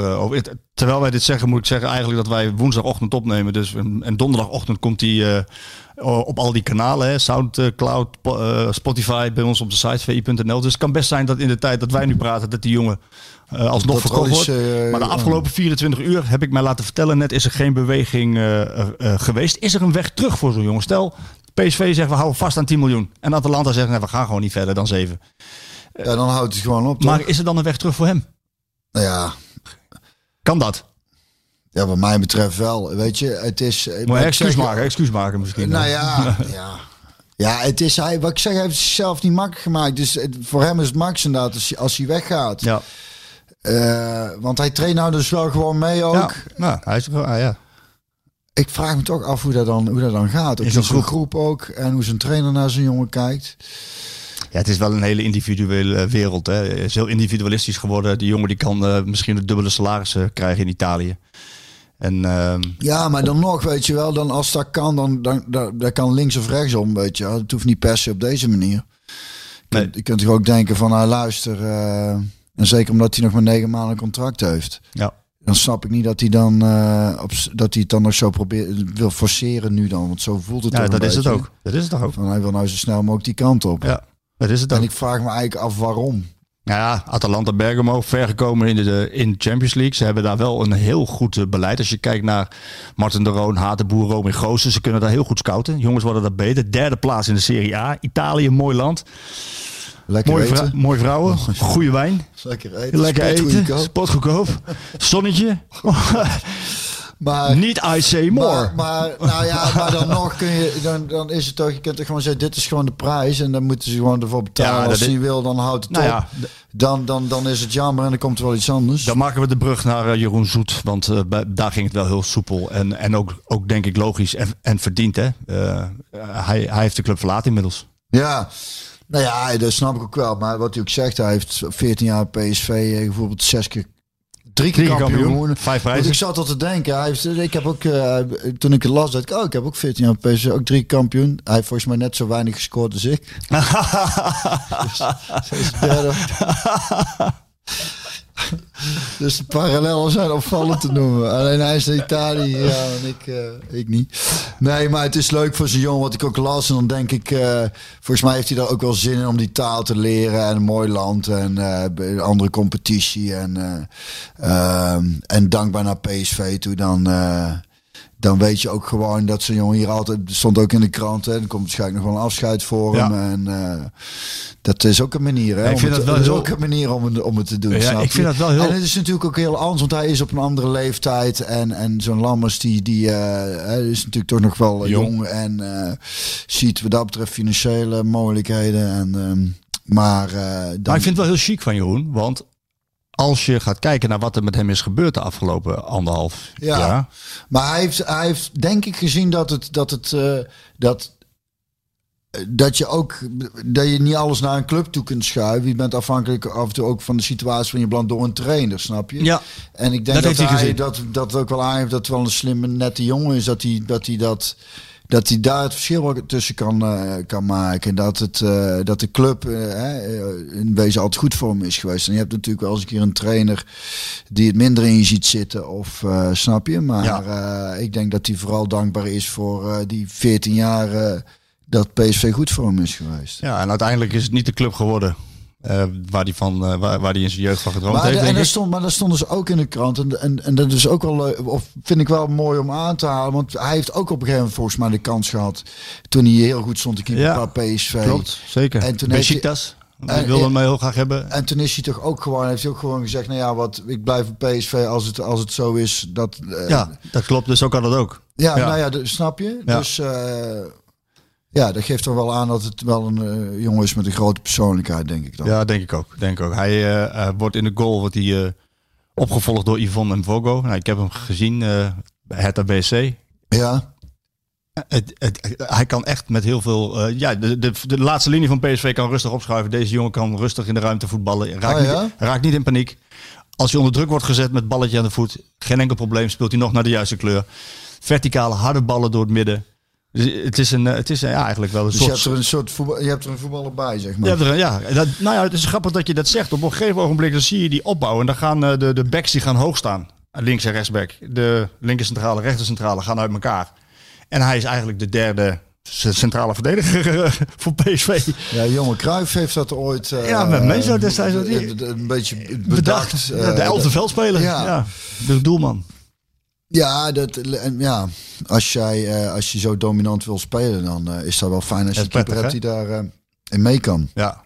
C: terwijl wij dit zeggen, moet ik zeggen eigenlijk dat wij woensdagochtend opnemen. Dus, en, en donderdagochtend komt die op al die kanalen. Hè, Soundcloud, eh, Spotify, bij ons op de site vi.nl. Dus het kan best zijn dat in de tijd dat wij nu praten, dat die jongen eh, alsnog
D: er
C: verkocht wordt.
D: eh,
C: maar de afgelopen 24 uur heb ik mij laten vertellen, net is er geen beweging eh, eh, eh, geweest. Is er een weg terug voor zo'n jongen? Stel, PSV zegt we houden vast aan 10 miljoen. En Atalanta zegt nee, we gaan gewoon niet verder dan 7.
D: Ja, dan houdt het gewoon op, toch?
C: Maar is er dan een weg terug voor hem?
D: Nou ja,
C: Kan dat?
D: Ja, wat mij betreft wel, weet je. Het is...
C: Moet
D: maar
C: excuus maken, excuus maken misschien.
D: Nou ja, [LAUGHS] ja. Ja, het is hij, wat ik zeg, hij heeft zichzelf niet makkelijk gemaakt. Dus het- voor hem is het max inderdaad als, hij- als hij weggaat.
C: Ja.
D: Eh, want hij traint nou dus wel gewoon mee ook.
C: Ja, nou, hij is ah, ja.
D: Ik vraag me toch af hoe dat dan, hoe dat dan gaat. Ook
C: zo'n
D: zo'n groep ook. En hoe zijn trainer naar zijn jongen kijkt.
C: ja, het is wel een hele individuele wereld. Hè. Het is heel individualistisch geworden. Die jongen die kan eh, misschien een dubbele salaris eh, krijgen in Italië. En ehm,
D: Ja, maar dan nog, weet je wel, dan als dat kan, dan, dan, dan, kan links of rechtsom, weet je wel. Het hoeft niet per se op deze manier. Je
C: Nee.
D: kunt, je kunt toch ook denken van, nou luister, eh, en zeker omdat hij nog maar negen maanden contract heeft.
C: ja.
D: Dan snap ik niet dat hij dan eh, op, dat hij het dan nog zo probeert wil forceren nu dan. Want zo voelt het
C: ja, dat is het ook. Dat is het ook.
D: Van hij wil nou zo snel mogelijk die kant op.
C: Ja, dat is het ook.
D: En ik vraag me eigenlijk af waarom.
C: Ja, Atalanta Bergamo, ver gekomen in de, in de Champions League. Ze hebben daar wel een heel goed eh, beleid. Als je kijkt naar Martin de Roon, Hatenboer, Romy Goossen. Ze kunnen daar heel goed scouten. Jongens worden daar beter. Derde plaats in de Serie A. Italië, mooi land.
D: Lekker
C: Mooie,
D: eten.
C: vrou- mooie vrouwen. Goede wijn.
D: Lekker eten.
C: Lekker eten.
D: spotgoedkoop.
C: Spotgoedkoop. Zonnetje. [LAUGHS]
D: Maar,
C: Niet I say more.
D: maar, maar, nou ja, maar dan nog kun je, dan, dan is het toch, je kunt toch gewoon zeggen, dit is gewoon de prijs. En dan moeten ze gewoon ervoor betalen.
C: Ja,
D: Als niet wil, dan houdt het
C: Nou
D: op.
C: ja,
D: Dan, dan, dan is het jammer en dan komt er wel iets anders.
C: Dan maken we de brug naar eh, Jeroen Zoet. Want eh, bij- daar ging het wel heel soepel. En, en ook, ook denk ik logisch en, en verdiend. Hè? Eh, hij, hij heeft de club verlaten inmiddels.
D: Ja, nou ja, dat snap ik ook wel. Maar wat hij ook zegt, hij heeft 14 jaar PSV bijvoorbeeld zes keer, drie keer kampioen.
C: kampioen, vijf
D: Want
C: prijzen.
D: ik zat al te denken, hij heeft, ik heb ook, eh, toen ik het las, dacht ik, oh, ik heb ook 14 jaar PSV, ook drie kampioen. Hij heeft volgens mij net zo weinig gescoord als ik. [LAUGHS] dus, derde. [LAUGHS] [LAUGHS] dus de zijn opvallend te noemen. Alleen hij is naar Italië ja, en ik, eh, ik niet. Nee, maar het is leuk voor zijn jongen wat ik ook las. En dan denk ik, eh, volgens mij heeft hij daar ook wel zin in om die taal te leren. En een mooi land en een andere competitie. En, eh, ehm, en dankbaar naar PSV toe dan... dan weet je ook gewoon dat zo'n jongen hier altijd stond ook in de krant. Hè, dan komt waarschijnlijk nog wel een afscheid voor
C: Ja.
D: hem. En eh, dat is ook een manier. Hè,
C: Ja, ik vind
D: het,
C: dat wel
D: dat is
C: heel-
D: ook een manier om, het- om het te doen.
C: Ja,
D: snap
C: ik vind
D: je?
C: dat wel heel-
D: En het is natuurlijk ook heel anders, want hij is op een andere leeftijd. En, en zo'n Lammers die, die eh, is natuurlijk toch nog wel eh,
C: Jong.
D: jong. En ziet wat dat betreft financiële mogelijkheden. En, ehm, maar, dan,
C: Maar ik vind het wel heel chic van Jeroen. Want als je gaat kijken naar wat er met hem is gebeurd de afgelopen anderhalf
D: Ja.
C: jaar.
D: Maar hij heeft, hij heeft denk ik gezien dat het dat het eh, dat dat je ook dat je niet alles naar een club toe kunt schuiven. Je bent afhankelijk af en toe ook van de situatie van je beland door een trainer, snap je?
C: Ja.
D: En ik denk
C: Dat
D: dat,
C: heeft hij
D: dat dat ook wel aangeeft dat het wel een slimme, nette jongen is dat hij dat hij dat dat hij daar het verschil tussen kan, eh, kan maken. Dat, het, eh, dat de club eh, in wezen altijd goed voor hem is geweest. En je hebt natuurlijk wel eens een keer een trainer die het minder in je ziet zitten. Of snap je? Maar
C: Ja.
D: ik denk dat hij vooral dankbaar is voor die 14 jaar dat PSV goed voor hem is geweest.
C: Ja, en uiteindelijk is het niet de club geworden eh, waar hij van, eh, waar, waar hij in zijn jeugd van gedroomd
D: Maar,
C: heeft.
D: de- en
C: denk
D: dat
C: ik.
D: stond, maar dat stonden ze ook in de krant. En, en, en dat is ook wel leuk, of vind ik wel mooi om aan te halen. Want hij heeft ook op een gegeven moment volgens mij de kans gehad. Toen hij heel goed stond te keeper
C: Ja,
D: bij PSV.
C: Klopt, zeker.
D: En toen heeft hij-
C: Besiktas. Die
D: En-
C: wilde hem heel graag hebben.
D: En toen is hij toch ook gewoon, heeft hij ook gewoon gezegd, nou ja, wat, ik blijf bij PSV als het, als het zo is. Dat, eh,
C: Ja, dat klopt. Dus ook kan dat ook.
D: ja,
C: ja.
D: nou ja, de- snap je?
C: Ja.
D: Dus eh, ja, dat geeft toch wel aan dat het wel een eh, jongen is met een grote persoonlijkheid, denk ik dan.
C: Ja, denk ik ook. Denk ik ook. Hij eh, eh, wordt in de goal wordt hij, opgevolgd door Yvonne Mvogo. Nou, ik heb hem gezien bij het ABC.
D: Ja.
C: Het, het, hij kan echt met heel veel. ja, de, de, de laatste linie van PSV kan rustig opschuiven. Deze jongen kan rustig in de ruimte voetballen. Raakt,
D: Oh, ja?
C: niet, raakt niet in paniek. Als hij onder druk wordt gezet met balletje aan de voet, geen enkel probleem. Speelt hij nog naar de juiste kleur. Verticale, harde ballen door het midden. Dus het is, een, eh, het is een, ja, eigenlijk wel een
D: Dus je
C: soort.
D: hebt er een soort voetbal, je hebt er een voetballer bij, zeg maar.
C: Je hebt er ja, dat, nou ja, het is grappig dat je dat zegt. Op een gegeven ogenblik dan zie je die opbouw. En dan gaan eh, de, de backs die gaan hoog staan. Links en rechtsback. De linker centrale, rechter centrale gaan uit elkaar. En hij is eigenlijk de derde centrale verdediger eh, [LAUGHS] voor PSV.
D: Ja, jonge Cruijff heeft dat ooit... eh,
C: Ja, met Menzo destijds die-
D: een, beetje bedacht.
C: Bedacht. Ja, de
D: eh,
C: elfde veldspeler.
D: ja.
C: Ja. De doelman.
D: Ja, dat, ja als, jij, eh, als je zo dominant wil spelen, dan eh, is dat wel fijn als je een
C: is
D: keeper hebt
C: prettig,
D: die daar eh, in mee kan.
C: Ja.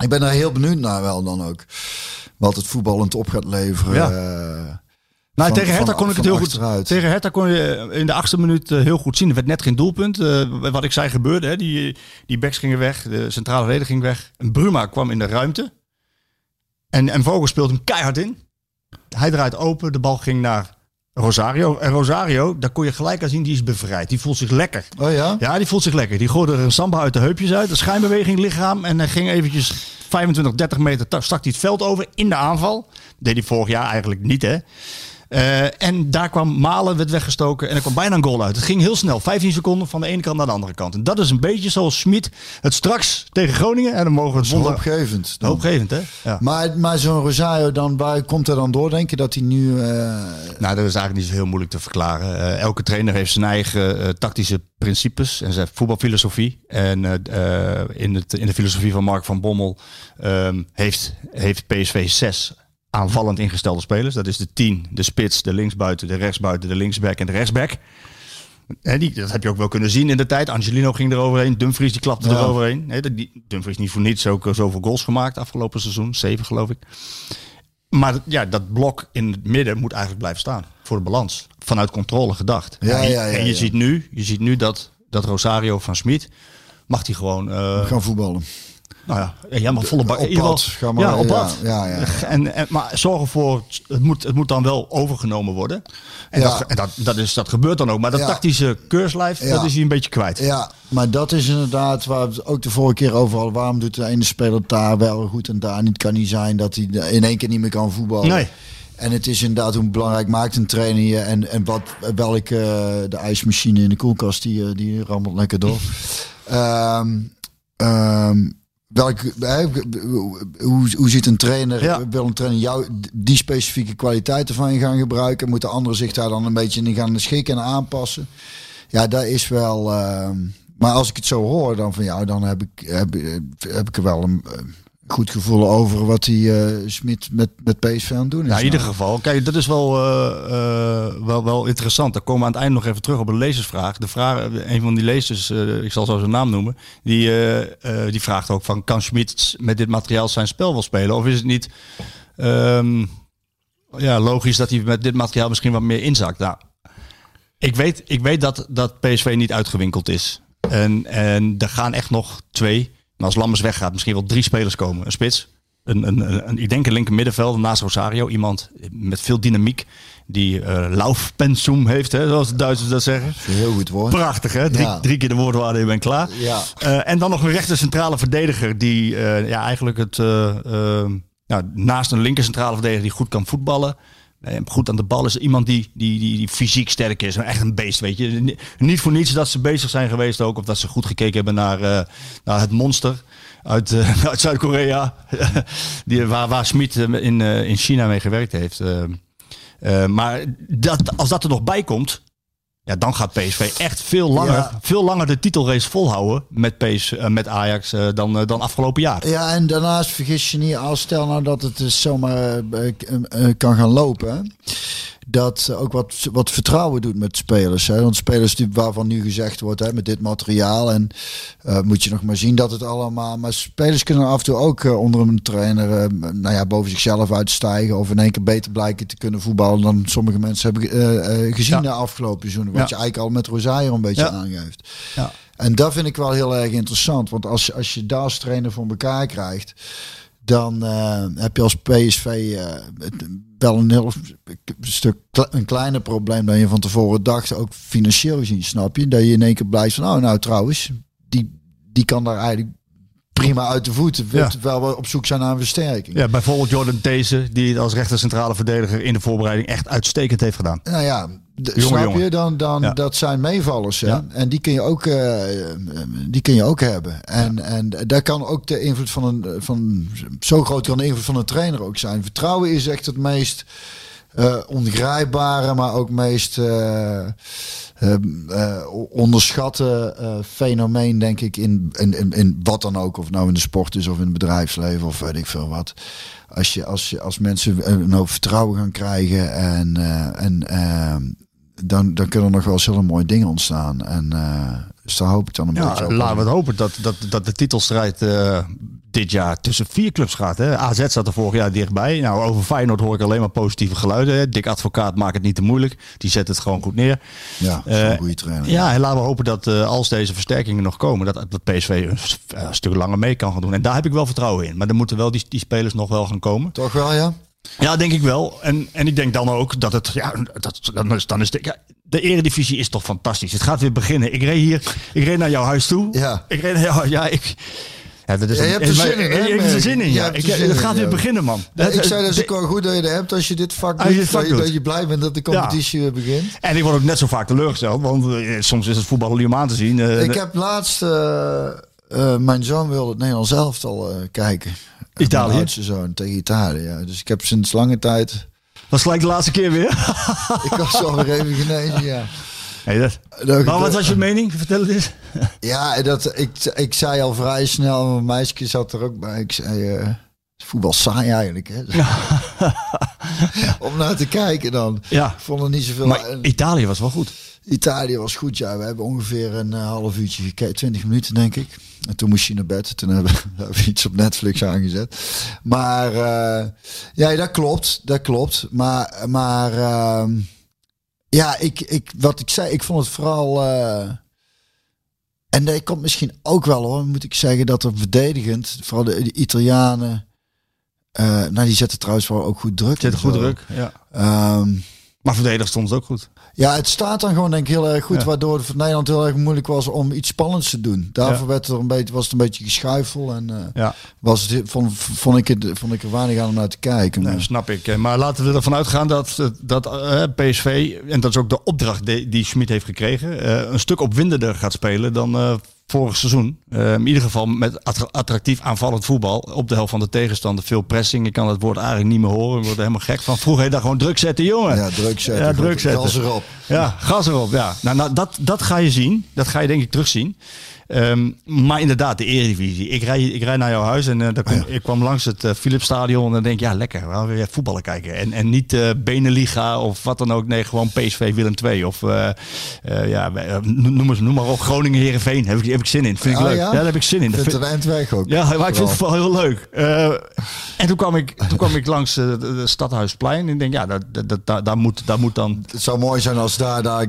D: Ik ben er heel benieuwd naar wel dan ook. Wat het voetballend op gaat leveren.
C: Ja. Nou,
D: Van-
C: tegen Hertha kon ik het heel goed.
D: achteruit.
C: Tegen Hertha kon je in de achtste minuut heel goed zien. Er werd net geen doelpunt. Wat ik zei gebeurde. Hè. Die, die backs gingen weg. De centrale reden ging weg. En Bruma kwam in de ruimte. En, en Vogel speelt hem keihard in. Hij draait open. De bal ging naar Rosario. En Rosario, daar kon je gelijk aan zien, die is bevrijd. Die voelt zich lekker.
D: oh ja?
C: Ja, die voelt zich lekker. Die gooide er een samba uit de heupjes uit. Een schijnbeweging lichaam. En hij ging eventjes 25, 30 meter. ta- Stak hij het veld over in de aanval. deed hij vorig jaar eigenlijk niet, hè. Eh, en daar kwam Malen, werd weggestoken en er kwam bijna een goal uit. Het ging heel snel, 15 seconden van de ene kant naar de andere kant. En dat is een beetje zoals Schmid het straks tegen Groningen. En dan mogen we het wonder...
D: Hoopgevend. dan.
C: Hoopgevend, hè? Ja.
D: Maar, maar zo'n Rosario, dan, waar komt er dan door, denk je, dat hij nu... eh,
C: Nou, dat is eigenlijk niet zo heel moeilijk te verklaren. Eh, elke trainer heeft zijn eigen tactische principes en zijn voetbalfilosofie. En in, het, in de filosofie van Mark van Bommel ehm, heeft, heeft PSV zes aanvallend ingestelde spelers. Dat is de 10, de spits, de linksbuiten, de rechtsbuiten, de linksback en de rechtsback. Hè, die, dat heb je ook wel kunnen zien in de tijd. Angelino ging eroverheen. Dumfries die klapte
D: Ja.
C: eroverheen. Nee, dat- die, Dumfries niet voor niets ook eh, zoveel goals gemaakt afgelopen seizoen. Zeven geloof ik. Maar ja, dat blok in het midden moet eigenlijk blijven staan. Voor de balans. Vanuit controle gedacht.
D: Ja,
C: en,
D: ja,
C: en je. Ziet nu, je ziet nu dat, dat Rosario van Smit... Mag hij gewoon... eh,
D: gaan voetballen.
C: Nou ja, ja, maar volle bak.
D: Op Ga maar-
C: ja, op pad.
D: ja, ja, ja.
C: En, en, maar zorg ervoor, het moet, het moet dan wel overgenomen worden. En,
D: Ja.
C: dat, en dat, dat, is, dat gebeurt dan ook. Maar dat
D: Ja.
C: tactische keurslijf,
D: Ja.
C: dat is hij een beetje kwijt.
D: Ja, maar dat is inderdaad waar we het ook de vorige keer over hadden. Waarom doet de ene speler daar wel goed en daar niet? Kan niet zijn dat hij in één keer niet meer kan voetballen.
C: Nee.
D: En het is inderdaad hoe belangrijk maakt een trainer je en, en wat, welke eh, de ijsmachine in de koelkast die, eh, die rammelt lekker door. Ehm ehm, hoe, hoe ziet een trainer,
C: Ja.
D: wil een trainer jou die specifieke kwaliteiten van je gaan gebruiken? Moeten anderen zich daar dan een beetje in gaan schikken en aanpassen? Ja, dat is wel. ehm, maar als ik het zo hoor, dan van jou, dan heb ik, heb, heb ik er wel een goed gevoel over wat die eh Smit met, met PSV aan het doen is.
C: Ja, in ieder
D: Nou,
C: geval. Kijk, dat is wel, eh, eh, wel, wel interessant. Daar komen we aan het eind nog even terug op een lezersvraag. De vraag, een van die lezers, ik zal zo zijn naam noemen, die, die vraagt ook van, kan Schmid met dit materiaal zijn spel wel spelen? Of is het niet ehm, ja, logisch dat hij met dit materiaal misschien wat meer inzakt? Nou, ik weet, ik weet dat, dat PSV niet uitgewinkeld is. En, en er gaan echt nog twee, maar als Lammers weggaat, misschien wel drie spelers komen. Een spits, een, een, een, ik denk een linker middenveld naast Rosario. Iemand met veel dynamiek, die eh laufpensum heeft, hè, zoals de Duitsers dat zeggen.
D: heel goed woord.
C: Prachtig, hè? Drie,
D: Ja.
C: drie keer de woordwaarde, je bent klaar.
D: Ja.
C: Eh, en dan nog een rechter centrale verdediger die eh, ja, eigenlijk het, naast een linker centrale verdediger die goed kan voetballen. Goed aan de bal is iemand die, die, die, die fysiek sterk is. Echt een beest, weet je. Ni- Niet voor niets dat ze bezig zijn geweest ook. Of dat ze goed gekeken hebben naar, eh, naar het monster uit, eh, [LAUGHS] uit Zuid-Korea. [LAUGHS] die, waar, waar Smit eh, in, in China mee gewerkt heeft. Maar dat, als dat er nog bij komt, ja, dan gaat PSV echt veel langer,
D: Ja.
C: veel langer de titelrace volhouden met, PS, eh, met Ajax eh, dan, eh, dan afgelopen jaar.
D: Ja, en daarnaast vergis je niet, als stel nou dat het dus zomaar kan gaan lopen. Dat ook wat, wat vertrouwen doet met spelers. Hè? Want spelers die, waarvan nu gezegd wordt, hè, met dit materiaal. En eh, moet je nog maar zien dat het allemaal. Maar spelers kunnen af en toe ook eh, onder een trainer eh, nou ja, boven zichzelf uitstijgen. Of in één keer beter blijken te kunnen voetballen dan sommige mensen hebben gezien
C: Ja.
D: de afgelopen seizoenen. Wat
C: Ja.
D: je eigenlijk al met Rosario een beetje
C: Ja.
D: aangeeft.
C: Ja.
D: En dat vind ik wel heel erg interessant. Want als, als je daar als trainer voor elkaar krijgt. Dan eh, heb je als PSV eh, wel een heel stuk een kleiner probleem dan je van tevoren dacht, ook financieel gezien, snap je? Dat je in één keer blijft van, oh nou trouwens, die, die kan daar eigenlijk prima uit de voeten,
C: Ja.
D: terwijl we op zoek zijn naar een versterking.
C: Ja, bijvoorbeeld Jordan Deze, die het als rechter centrale verdediger in de voorbereiding echt uitstekend heeft gedaan.
D: Nou ja, de- snap je? Dan, dan,
C: Ja.
D: Dat zijn meevallers. Hè?
C: Ja.
D: En die kun je ook, eh, die kun je ook hebben. En, en daar kan ook de invloed van een. Van, zo groot kan de invloed van een trainer ook zijn. Vertrouwen is echt het meest eh ongrijpbare, maar ook meest eh, onderschatte fenomeen, denk ik, in, in, in, in wat dan ook. Of nou in de sport is of in het bedrijfsleven of weet ik veel wat. Als, je, als, je, als mensen een hoop vertrouwen gaan krijgen en, eh, en eh, dan, dan kunnen er nog wel hele mooie dingen ontstaan. En eh, dus daar hoop ik dan een beetje op.
C: laten we het hopen dat, dat, dat de titelstrijd eh, dit jaar tussen vier clubs gaat. Hè. AZ zat er vorig jaar dichtbij. Nou, over Feyenoord hoor ik alleen maar positieve geluiden. Hè. Dick Advocaat maakt het niet te moeilijk. Die zet het gewoon goed neer.
D: Ja, dat is een
C: Eh,
D: goede trainer.
C: Ja, en laten we hopen dat eh, als deze versterkingen nog komen, dat, dat PSV een stuk langer mee kan gaan doen. En daar heb ik wel vertrouwen in. Maar dan moeten wel die, die spelers nog wel gaan komen.
D: Toch wel, ja?
C: Ja, denk ik wel. En, en ik denk dan ook dat het, ja, dat, dan is, dan is de, ja, de eredivisie is toch fantastisch. Het gaat weer beginnen. Ik reed hier, ik reed naar jouw huis toe.
D: Ja.
C: Ik reed naar jou, ja, ik... Ja, dat is
D: Ja, je
C: een-
D: hebt er zin in, hè,
C: Ik heb er zin in,
D: Je
C: ja.
D: hebt
C: Ik,
D: zin
C: het
D: in,
C: gaat weer beginnen, man.
D: Ja, ik zei dat is ook wel goed dat je er hebt als je dit vak
C: je
D: dat, je,
C: doet.
D: dat je blij bent dat de competitie weer begint.
C: En ik word ook net zo vaak teleurgesteld, want eh, soms is het voetbal niet om aan te zien. Eh,
D: Ik heb laatst... eh, eh, mijn zoon wilde het Nederlands elftal eh kijken.
C: Italië?
D: Mijn zoon tegen Italië, ja. Dus ik heb sinds lange tijd...
C: was gelijk de laatste keer weer. [LAUGHS]
D: Ik was alweer even genezen, ja.
C: Nee, dat,
D: Dat-
C: maar wat was je mening? Vertel het eens.
D: Ja, dat, ik, ik zei al vrij snel, mijn meisje zat er ook bij. Ik zei, eh, voetbal saai eigenlijk, hè? [LAUGHS] Om naar te kijken dan.
C: Ja.
D: Ik vond er niet zoveel...
C: Maar
D: en
C: Italië was wel goed.
D: Italië was goed, ja. We hebben ongeveer een eh, half uurtje gekeken, 20 minuten denk ik. En toen moest je naar bed. Toen [LAUGHS] hebben we iets op Netflix aangezet. Maar eh, ja, dat klopt. Dat klopt. Maar, maar ehm, ja, ik, ik, wat ik zei, ik vond het vooral... eh, en dat komt misschien ook wel hoor, moet ik zeggen, dat er verdedigend, vooral de, de Italianen, eh, nou die zetten trouwens wel ook goed druk. En
C: goed
D: zo.
C: druk. Ja.
D: Ehm,
C: Maar verdedig stond het ook goed.
D: ja, het staat dan gewoon denk ik heel erg goed,
C: Ja.
D: waardoor het voor Nederland heel erg moeilijk was om iets spannends te doen. Daarvoor werd er een beetje, was het een beetje geschuifel en eh,
C: Ja.
D: was het, vond, vond, ik het, vond ik er weinig aan om naar te kijken.
C: Nee, snap ik. Eh, Maar laten we ervan uitgaan dat, dat PSV, en dat is ook de opdracht die, die Schmid heeft gekregen, een stuk opwindender gaat spelen dan vorig seizoen. Eh, in ieder geval met attra- attractief aanvallend voetbal op de helft van de tegenstander. Veel pressing. Ik kan het woord eigenlijk niet meer horen. Ik word er helemaal gek van. Vroeger heet dat gewoon druk zetten, jongen.
D: ja, druk zetten.
C: Ja, druk zetten.
D: gas erop.
C: Ja, gas erop. Ja. Nou, nou, dat, dat ga je zien. Dat ga je denk ik terugzien. Ehm, maar inderdaad, de Eredivisie. Ik rij, ik rij naar jouw huis en eh, daar kom, ik kwam langs het uh, Philipsstadion. En dan denk ik, ja, lekker. We gaan weer voetballen kijken. En, en niet eh Beneliga of wat dan ook. Nee, gewoon PSV Willem II. Of eh, eh, ja, eh, noem, noem maar op. Groningen Heerenveen. Heb ik, heb ik zin in. Vind ik
D: Ah,
C: leuk.
D: ja?
C: Ja? daar heb ik zin in. Dat vind-
D: het ook.
C: ja, maar ik vind het wel heel leuk. Eh, en toen kwam ik, toen kwam ik langs eh, de, de Stadhuisplein. En ik denk, ja, dat, dat, dat, daar, moet, daar moet dan
D: Het zou mooi zijn als daar, daar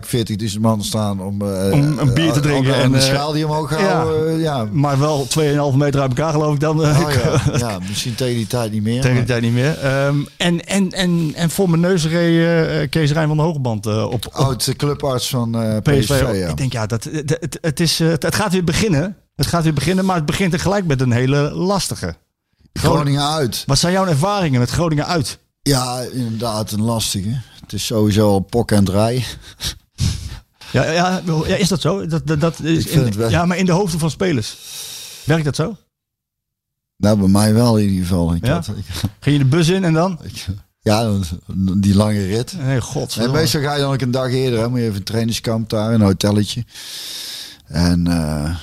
D: 40.000 man staan om, eh,
C: Om een bier te
D: eh,
C: drinken
D: En
C: en,
D: een
C: eh,
D: schaal die omhoog houden. Ja. ja.
C: Maar wel 2,5 meter uit elkaar geloof ik dan. eh,
D: Oh, ja. ja, misschien tegen die tijd niet meer.
C: Tegen die tijd niet meer. Ehm, en, en, en, en voor mijn neus reed eh, Kees Rijn van de Hogeband eh, op, op
D: Oud clubarts van eh,
C: PSV.
D: PSV.
C: Ik denk, ja, dat, het, het, het, is, eh, het, het gaat weer beginnen. Het gaat weer beginnen, maar het begint tegelijk met een hele lastige.
D: Groningen uit.
C: Wat zijn jouw ervaringen met Groningen uit?
D: Ja, inderdaad, een lastige. Het is sowieso al pok en draai. [LAUGHS]
C: Ja, ja, ja is dat zo? Dat, dat, dat is in-. Ja, maar in de hoofden van spelers. Werkt dat zo?
D: Nou, bij mij wel in ieder geval. Ik
C: Ja?
D: had, ik,
C: Ging je de bus in en dan?
D: ik- ja, die lange rit.
C: Nee, god.
D: En meestal ga je dan ook een dag eerder. Hè, moet je even een trainingskamp daar, een hotelletje. En eh,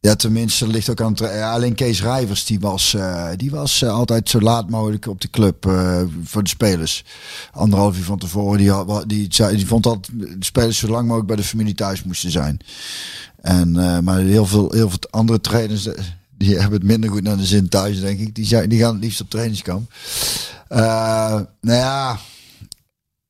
D: ja, tenminste ligt ook aan het... alleen Kees Rijvers, die was, eh, die was eh, altijd zo laat mogelijk op de club voor de spelers. Anderhalf uur van tevoren. Die, had- die, die vond dat de spelers zo lang mogelijk bij de familie thuis moesten zijn. En, maar heel veel, heel veel andere trainers... Die hebben het minder goed naar de zin thuis, denk ik. Die, zijn, die gaan het liefst op trainingskamp. Nou ja,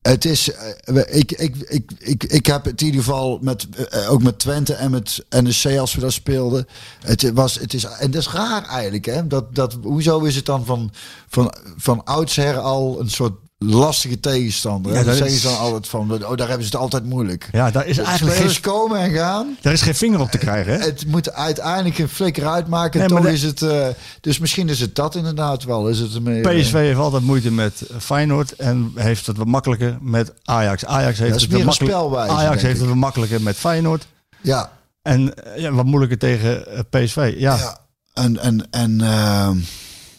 D: Het is, eh, ik, ik, ik, ik, ik heb het in ieder geval met, eh, ook met Twente en met NEC als we daar speelden. Het was, het is, en dat is raar eigenlijk, hè? Dat, dat, hoezo is het dan van, van, van oudsher al een soort lastige tegenstander?
C: Ja, dat
D: zeggen ze dan altijd van, oh, daar hebben ze het altijd moeilijk.
C: Ja, daar is eigenlijk
D: Spelers
C: geen,
D: komen en gaan.
C: daar is geen vinger op te krijgen. Hè?
D: Het moet uiteindelijk een flikker uitmaken.
C: Nee,
D: toch
C: maar de-
D: is het. eh, dus misschien is het dat inderdaad wel. Is het meer, eh,
C: PSV heeft altijd moeite met Feyenoord en heeft het wat makkelijker met Ajax. Ajax heeft, het, wat
D: een
C: makkelijk-
D: spelwijze,
C: Ajax heeft het wat makkelijker met Feyenoord.
D: Ja,
C: En eh, ja, wat moeilijker tegen eh, PSV. Ja,
D: ja. En, en, en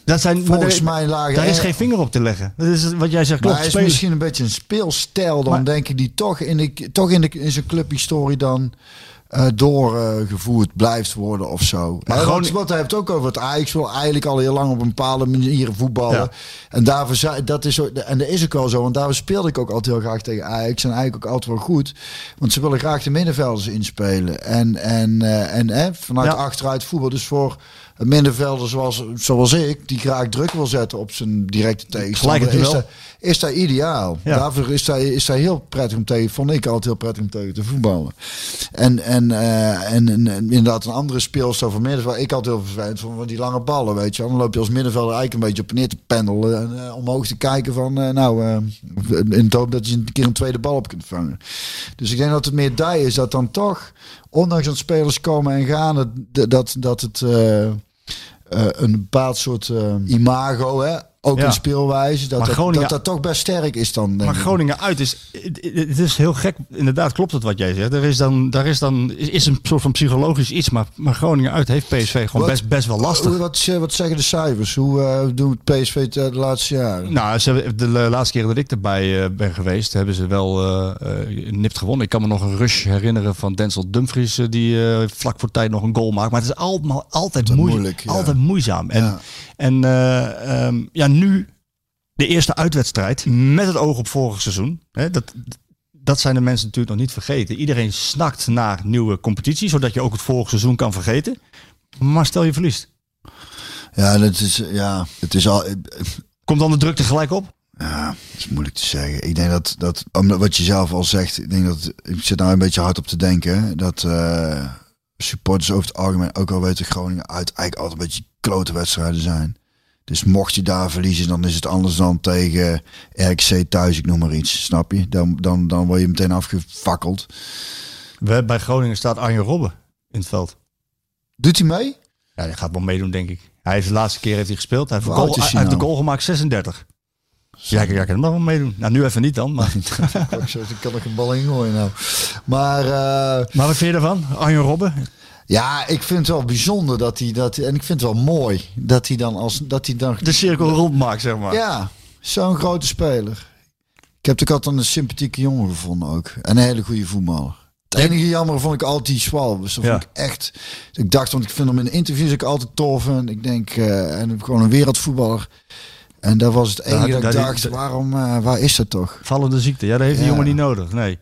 C: dat zijn,
D: volgens mij lagen.
C: daar is geen vinger op te leggen. Dat is wat jij zegt.
D: Maar hij is misschien een beetje een speelstijl dan,
C: Maar-
D: denk ik, die toch in, de, toch in, de, in zijn clubhistorie dan eh, doorgevoerd blijft worden of zo.
C: Maar
D: Hè, want hij heeft ook over het Ajax wil eigenlijk al heel lang op een bepaalde manier voetballen.
C: Ja.
D: En daarvoor dat is ook, en dat is ook wel zo, want daar speelde ik ook altijd heel graag tegen Ajax en eigenlijk ook altijd wel goed, want ze willen graag de middenvelders inspelen en en eh, en hè, vanuit
C: Ja.
D: achteruit voetbal. Dus voor een middenvelder zoals zoals ik, die graag druk wil zetten op zijn directe tegenstander, is dat, is dat ideaal.
C: Ja.
D: Daarvoor is dat, is dat heel prettig om tegen, vond ik altijd heel prettig om tegen te voetballen. En, en, eh, en, inderdaad een andere speelstijl van midden, waar ik altijd heel vervelend vond, van die lange ballen, weet je. Dan loop je als middenvelder eigenlijk een beetje op neer te pendelen en eh, omhoog te kijken van, eh, nou, in het hoop dat je een keer een tweede bal op kunt vangen. Dus ik denk dat het meer die is, dat dan toch, ondanks dat spelers komen en gaan, dat, dat, dat het... eh, een bepaald soort eh, imago, hè? Ook
C: Ja.
D: een speelwijze, dat dat,
C: Groningen-
D: dat dat toch best sterk is dan.
C: Maar
D: ik.
C: Groningen uit is, het is heel gek. Inderdaad, klopt het wat jij zegt. Er is dan, daar is dan, is- een soort van psychologisch iets. Maar, maar Groningen uit heeft PSV gewoon
D: Wat-
C: best, best wel lastig.
D: Wat, wat zeggen de cijfers? Hoe eh, doen het PSV het, eh, de laatste jaren?
C: Nou, ze hebben, de laatste keer dat ik erbij eh, ben geweest, hebben ze wel eh, eh, nipt gewonnen. Ik kan me nog een rush herinneren van Denzel Dumfries, eh, die eh, vlak voor tijd nog een goal maakt. Maar het is allemaal altijd,
D: Altijd
C: moeilijk,
D: moeilijk, ja.
C: altijd moeizaam. En,
D: Ja.
C: en eh, ehm, nu de eerste uitwedstrijd met het oog op vorig seizoen. Hè, dat, dat zijn de mensen natuurlijk nog niet vergeten. Iedereen snakt naar nieuwe competitie, zodat je ook het vorige seizoen kan vergeten. Maar stel je verliest.
D: Ja, dat is, ja, het is al.
C: Komt dan de druk tegelijk op?
D: Ja, dat is moeilijk te zeggen. Ik denk dat, dat omdat wat je zelf al zegt, ik denk dat, ik zit nou een beetje hard op te denken, dat eh, supporters over het algemeen ook al weten Groningen uit eigenlijk altijd een beetje klote wedstrijden zijn. Dus mocht je daar verliezen, dan is het anders dan tegen RKC thuis, ik noem maar iets, snap je? Dan, dan, dan word je meteen afgefakkeld.
C: We, bij Groningen staat Arjen Robben in het veld.
D: Doet hij mee?
C: Ja, hij gaat wel meedoen, denk ik. Hij heeft de laatste keer heeft hij gespeeld. Hij heeft, goal, hij heeft de
D: nou?
C: goal gemaakt 36. Ja, ik, kan hem nog wel meedoen. Nou, nu even niet dan. Maar, [LAUGHS]
D: ik kan er een bal in gooien nou. Maar eh,
C: maar wat vind je ervan? Arjen Robben?
D: Ja, ik vind het wel bijzonder dat hij dat en ik vind het wel mooi dat hij dan als dat hij dan
C: De cirkel rond maakt, zeg maar.
D: Ja, zo'n grote speler. Ik heb ook altijd een sympathieke jongen gevonden ook. En een hele goede voetballer. Het enige jammer vond ik altijd die Swal. Dus dat
C: Ja.
D: vond ik echt... Ik dacht, want ik vind hem in interviews ook altijd tof. En ik denk, eh, en gewoon een wereldvoetballer. En dat was het enige
C: Ja,
D: dat ik dacht, waarom, eh, waar is dat toch?
C: Vallende ziekte. Ja, dat heeft die
D: Ja.
C: jongen niet nodig. Nee.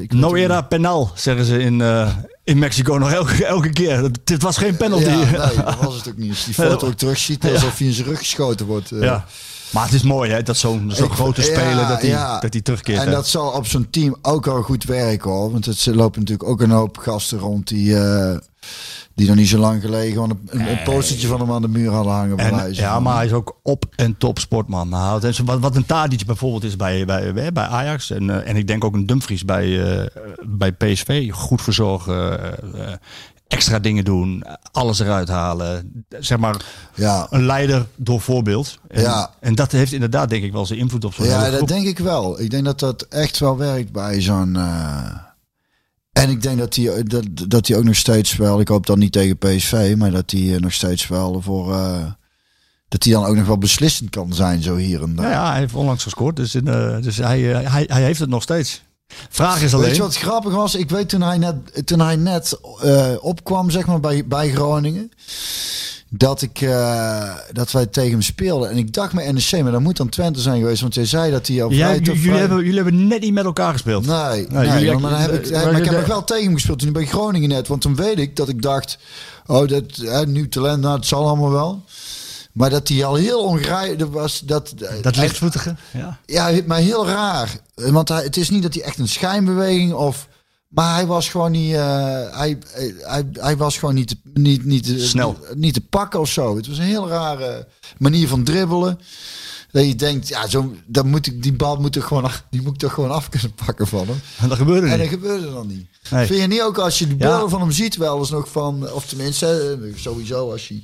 D: Ik
C: No
D: weet het
C: era penal, zeggen ze in, eh, in Mexico nog elke, elke keer. Dat- Dit was geen penalty.
D: Ja, nee, [LAUGHS] dat was het ook niet. Als die foto ook terugziet, alsof hij in zijn rug geschoten wordt. eh.
C: Ja. Maar het is mooi hè, dat zo'n zo'n
D: Ik-
C: grote
D: ja,
C: speler dat hij
D: ja.
C: dat hij terugkeert.
D: En
C: hè.
D: dat zal op zo'n team ook wel goed werken hoor. Want het, lopen natuurlijk ook een hoop gasten rond die, eh, die nog niet zo lang geleden gewoon een, een, een postertje van hem aan de muur hadden hangen.
C: En, ja,
D: van.
C: maar hij is ook op en top sportman. Zo- wat, wat een Tadic bijvoorbeeld is bij, bij, bij Ajax. En, eh, en ik denk ook een Dumfries bij, eh, bij PSV. Goed verzorgen, eh, extra dingen doen, alles eruit halen. Zeg maar
D: Ja,
C: een leider door voorbeeld. En,
D: Ja.
C: en dat heeft inderdaad denk ik wel zijn invloed op zo'n
D: ja dat denk ik wel. Ik denk dat dat echt wel werkt bij zo'n... en ik denk dat hij, dat, dat hij ook nog steeds wel... Ik hoop dan niet tegen PSV, maar dat hij eh, nog steeds wel voor... eh, dat hij dan ook nog wel beslissend kan zijn, zo hier en daar.
C: Ja, ja, hij heeft onlangs gescoord. Dus, in, eh, dus hij, eh, hij, hij heeft het nog steeds. Vraag is alleen...
D: Weet je wat grappig was? Ik weet toen hij net, toen hij net eh, opkwam, zeg maar, bij, bij Groningen. Dat, ik, eh, dat wij tegen hem speelden. En ik dacht met NEC, maar dat moet dan Twente zijn geweest. Want jij zei dat hij al vrij te
C: jullie,
D: vrij-
C: hebben, jullie hebben net niet met elkaar gespeeld.
D: Nee, nee,
C: jullie-
D: dan heb ik,
C: eh,
D: maar ik heb nog wel tegen hem gespeeld toen bij Groningen net. Want toen weet ik dat ik dacht, oh, dat, hè, nieuw talent, nou, het zal allemaal wel. Maar dat hij al heel ongerijden was. Dat,
C: Dat lichtvoetige. Ja.
D: Ja, maar heel raar. Want hij, het is niet dat hij echt een schijnbeweging of... Maar hij was gewoon niet... eh, hij, hij, hij was gewoon niet, niet, niet, te-
C: Snel.
D: Niet te pakken of zo. Het was een heel rare manier van dribbelen. Dat je denkt, ja, zo, dan moet ik, die bal moet, ik gewoon, die moet ik toch gewoon af kunnen pakken van hem.
C: En dat gebeurde
D: En dat
C: niet.
D: gebeurde dan niet.
C: Nee.
D: Vind je niet ook als je de
C: Ja.
D: beelden van hem ziet wel eens nog van... Of tenminste, eh, sowieso als je...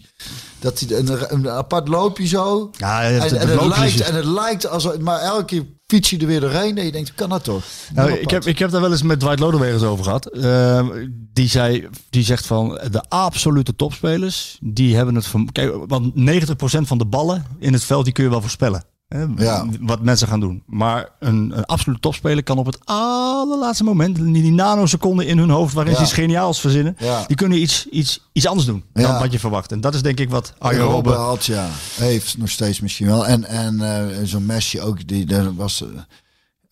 D: Dat hij een, een apart loopje zo...
C: Ja,
D: en,
C: het
D: en, het lijkt, en het lijkt als... Maar elke keer fiets je er weer doorheen en je denkt, kan dat toch?
C: Nou, ik, heb, ik heb daar wel eens met Dwight Lodewegers over gehad. Eh, die, zei, die zegt van de absolute topspelers, die hebben het van. Kijk, want 90% van de ballen in het veld die kun je wel voorspellen. Hè,
D: Ja.
C: Wat mensen gaan doen. Maar een, een absolute topspeler kan op het allerlaatste moment, die, die nanoseconden in hun hoofd waarin
D: Ja.
C: ze iets geniaals verzinnen,
D: Ja.
C: die kunnen iets, iets, iets anders doen dan wat je verwacht. En dat is denk ik wat Arjen
D: Robben had, ja. Heeft nog steeds misschien wel. En, en eh, zo'n Messi ook, die daar was... eh,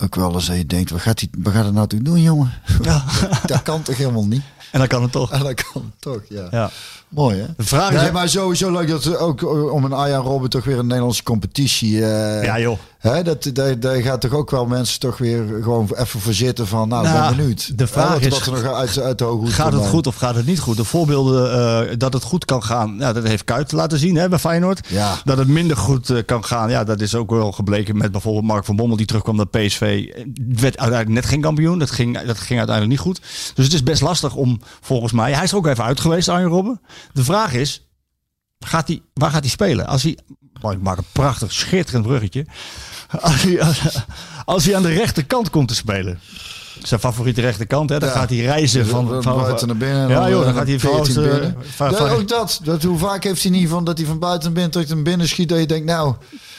D: ook wel eens dat je denkt, wat gaat, hij, wat gaat het nou toch doen, jongen?
C: Ja. [LAUGHS]
D: dat kan toch helemaal niet?
C: En dan kan het toch.
D: En dat kan toch, ja.
C: Ja.
D: Mooi, hè?
C: De vraag is.
D: Maar sowieso leuk dat ook eh, om een Arjan Robben toch weer een Nederlandse competitie. eh,
C: ja, joh.
D: Hè, dat, daar, daar gaat toch ook wel mensen toch weer gewoon even voor zitten van, nou,
C: Nou,
D: ben benieuwd.
C: de vraag
D: wat,
C: is,
D: wat er nog uit, uit de hoge hoed
C: Gaat het goed of gaat het niet goed? De voorbeelden eh, dat het goed kan gaan, dat heeft Kuit laten zien hè, bij Feyenoord.
D: Ja.
C: Dat het minder goed eh, kan gaan, ja, dat is ook wel gebleken met bijvoorbeeld Mark van Bommel die terugkwam naar PSV. Het werd uiteindelijk net geen kampioen, dat ging, dat ging uiteindelijk niet goed. Dus het is best lastig om, volgens mij, hij is er ook even uit geweest, Arjen Robben. De vraag is, gaat hij, waar gaat hij spelen? Als hij, ik maak een prachtig, schitterend bruggetje. Als hij, als, als hij aan de rechterkant komt te spelen. Zijn favoriete rechterkant, hè? Dan
D: Ja.
C: gaat hij reizen van,
D: Van,
C: van,
D: buiten naar binnen. en
C: Ja,
D: dan,
C: joh, dan
D: eh,
C: gaat hij
D: 14
C: van,
D: binnen.
C: eh, van-
D: Ja, ook dat, dat. Hoe vaak heeft hij niet van dat hij van buiten naar binnen terug naar binnen schiet. Dat je denkt, nou,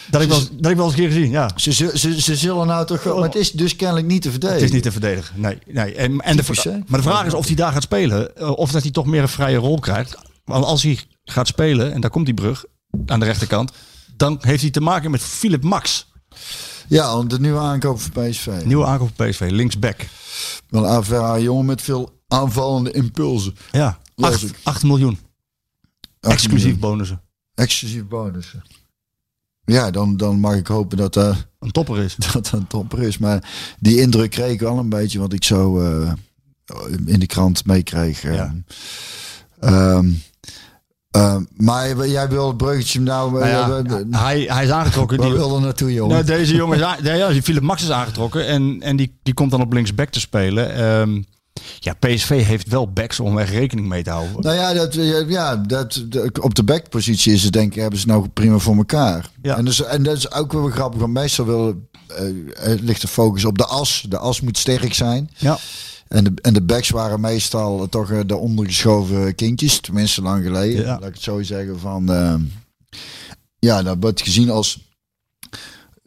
C: Dat ik wel, dat ik wel eens een keer gezien, ja.
D: ze, ze, ze, ze zullen nou toch wel. Maar het is dus kennelijk niet te verdedigen.
C: Het is niet te verdedigen. Nee, nee. En, en de,
D: Typisch,
C: maar de vraag is of hij daar gaat spelen. eh, Of dat hij toch meer een vrije rol krijgt. Want als hij gaat spelen, en daar komt die brug aan de rechterkant. Dan heeft hij te maken met Philip Max.
D: Ja, want de nieuwe aankoop van PSV.
C: Nieuwe aankoop van PSV, linksback.
D: Wel een jongen met veel aanvallende impulsen.
C: Ja,
D: Las
C: 8,
D: ik.
C: 8 miljoen. Exclusief
D: miljoen.
C: bonussen.
D: Exclusief bonussen. Ja, dan, dan mag ik hopen dat eh,
C: Een topper is. [LAUGHS]
D: dat dat een topper is. Maar die indruk kreeg ik wel een beetje wat ik zo eh, in de krant meekreeg. eh.
C: Ja.
D: Ehm, ehm, maar jij wil het bruggetje nou...
C: Nou ja, hij, hij is aangetrokken. Die,
D: wil er naartoe, jongen?
C: Nou, deze jongen is, aan- ja, Philip Max is aangetrokken en, en die, die komt dan op linksback te spelen. Ehm, ja, PSV heeft wel backs om er rekening mee te houden.
D: Nou ja, dat, ja dat, op de backpositie is het denk ik, hebben ze nou prima voor elkaar.
C: Ja.
D: En, dus, en dat is ook wel grappig, want meestal wil, het ligt de focus op de as. De as moet sterk zijn.
C: Ja.
D: En de, en de backs waren meestal toch eh, de ondergeschoven kindjes, tenminste lang geleden.
C: Ja.
D: Laat ik het zo zeggen van, eh, ja, dat wordt gezien als...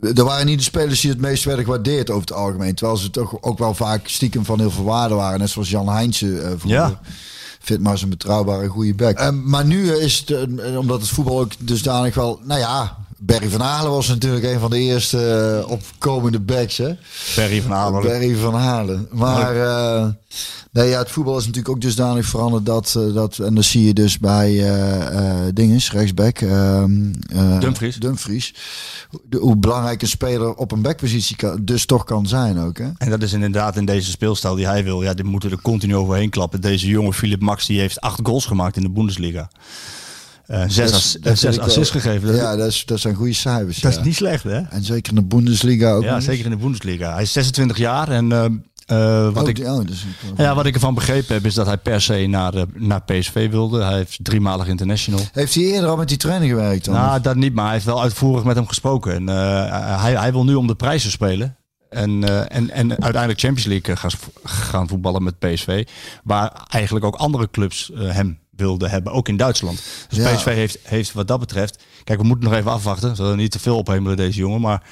D: Er waren niet de spelers die het meest werden gewaardeerd over het algemeen. Terwijl ze toch ook wel vaak stiekem van heel veel waarde waren. Net zoals Jan Heijnse eh vroeger.
C: Ja.
D: Vindt maar zijn betrouwbare goede back. Maar nu is het, omdat het voetbal ook dusdanig wel... Nou ja, Barry van Halen was natuurlijk een van de eerste eh, opkomende backs. Hè?
C: Barry van Halen.
D: Barry van Halen. Maar eh, nee, ja, het voetbal is natuurlijk ook dusdanig veranderd dat, eh, dat en dat zie je dus bij eh eh dinges, rechtsback. ehm, eh,
C: Dumfries.
D: Dumfries. Hoe, hoe belangrijk een speler op een backpositie kan, dus toch kan zijn ook. Hè?
C: En dat is inderdaad in deze speelstijl die hij wil. Ja, die moeten er continu overheen klappen. Deze jonge Philip Max die heeft acht goals gemaakt in de Bundesliga. Eh, zes
D: is-
C: eh, zes assists gegeven.
D: Ja, dat, is, dat zijn goede cijfers.
C: dat
D: ja.
C: is niet slecht, hè?
D: En zeker in de Bundesliga ook.
C: Ja, zeker in de Bundesliga. Hij is 26 jaar en eh, wat
D: Oh,
C: ik...
D: oh, dus ik-
C: Ja, wat ik ervan begrepen heb is dat hij per se naar, naar PSV wilde. Hij heeft driemalig international.
D: Heeft hij eerder al met die trainer gewerkt dan?
C: Nou, dat niet, maar hij heeft wel uitvoerig met hem gesproken. En, hij, hij wil nu om de prijzen spelen. En, en, en uiteindelijk Champions League gaan, gaan voetballen met PSV. Waar eigenlijk ook andere clubs hem wilden hebben, ook in Duitsland. Dus
D: Ja.
C: PSV heeft, heeft wat dat betreft... Kijk, we moeten nog even afwachten. We zullen niet te veel ophemelen deze jongen, maar...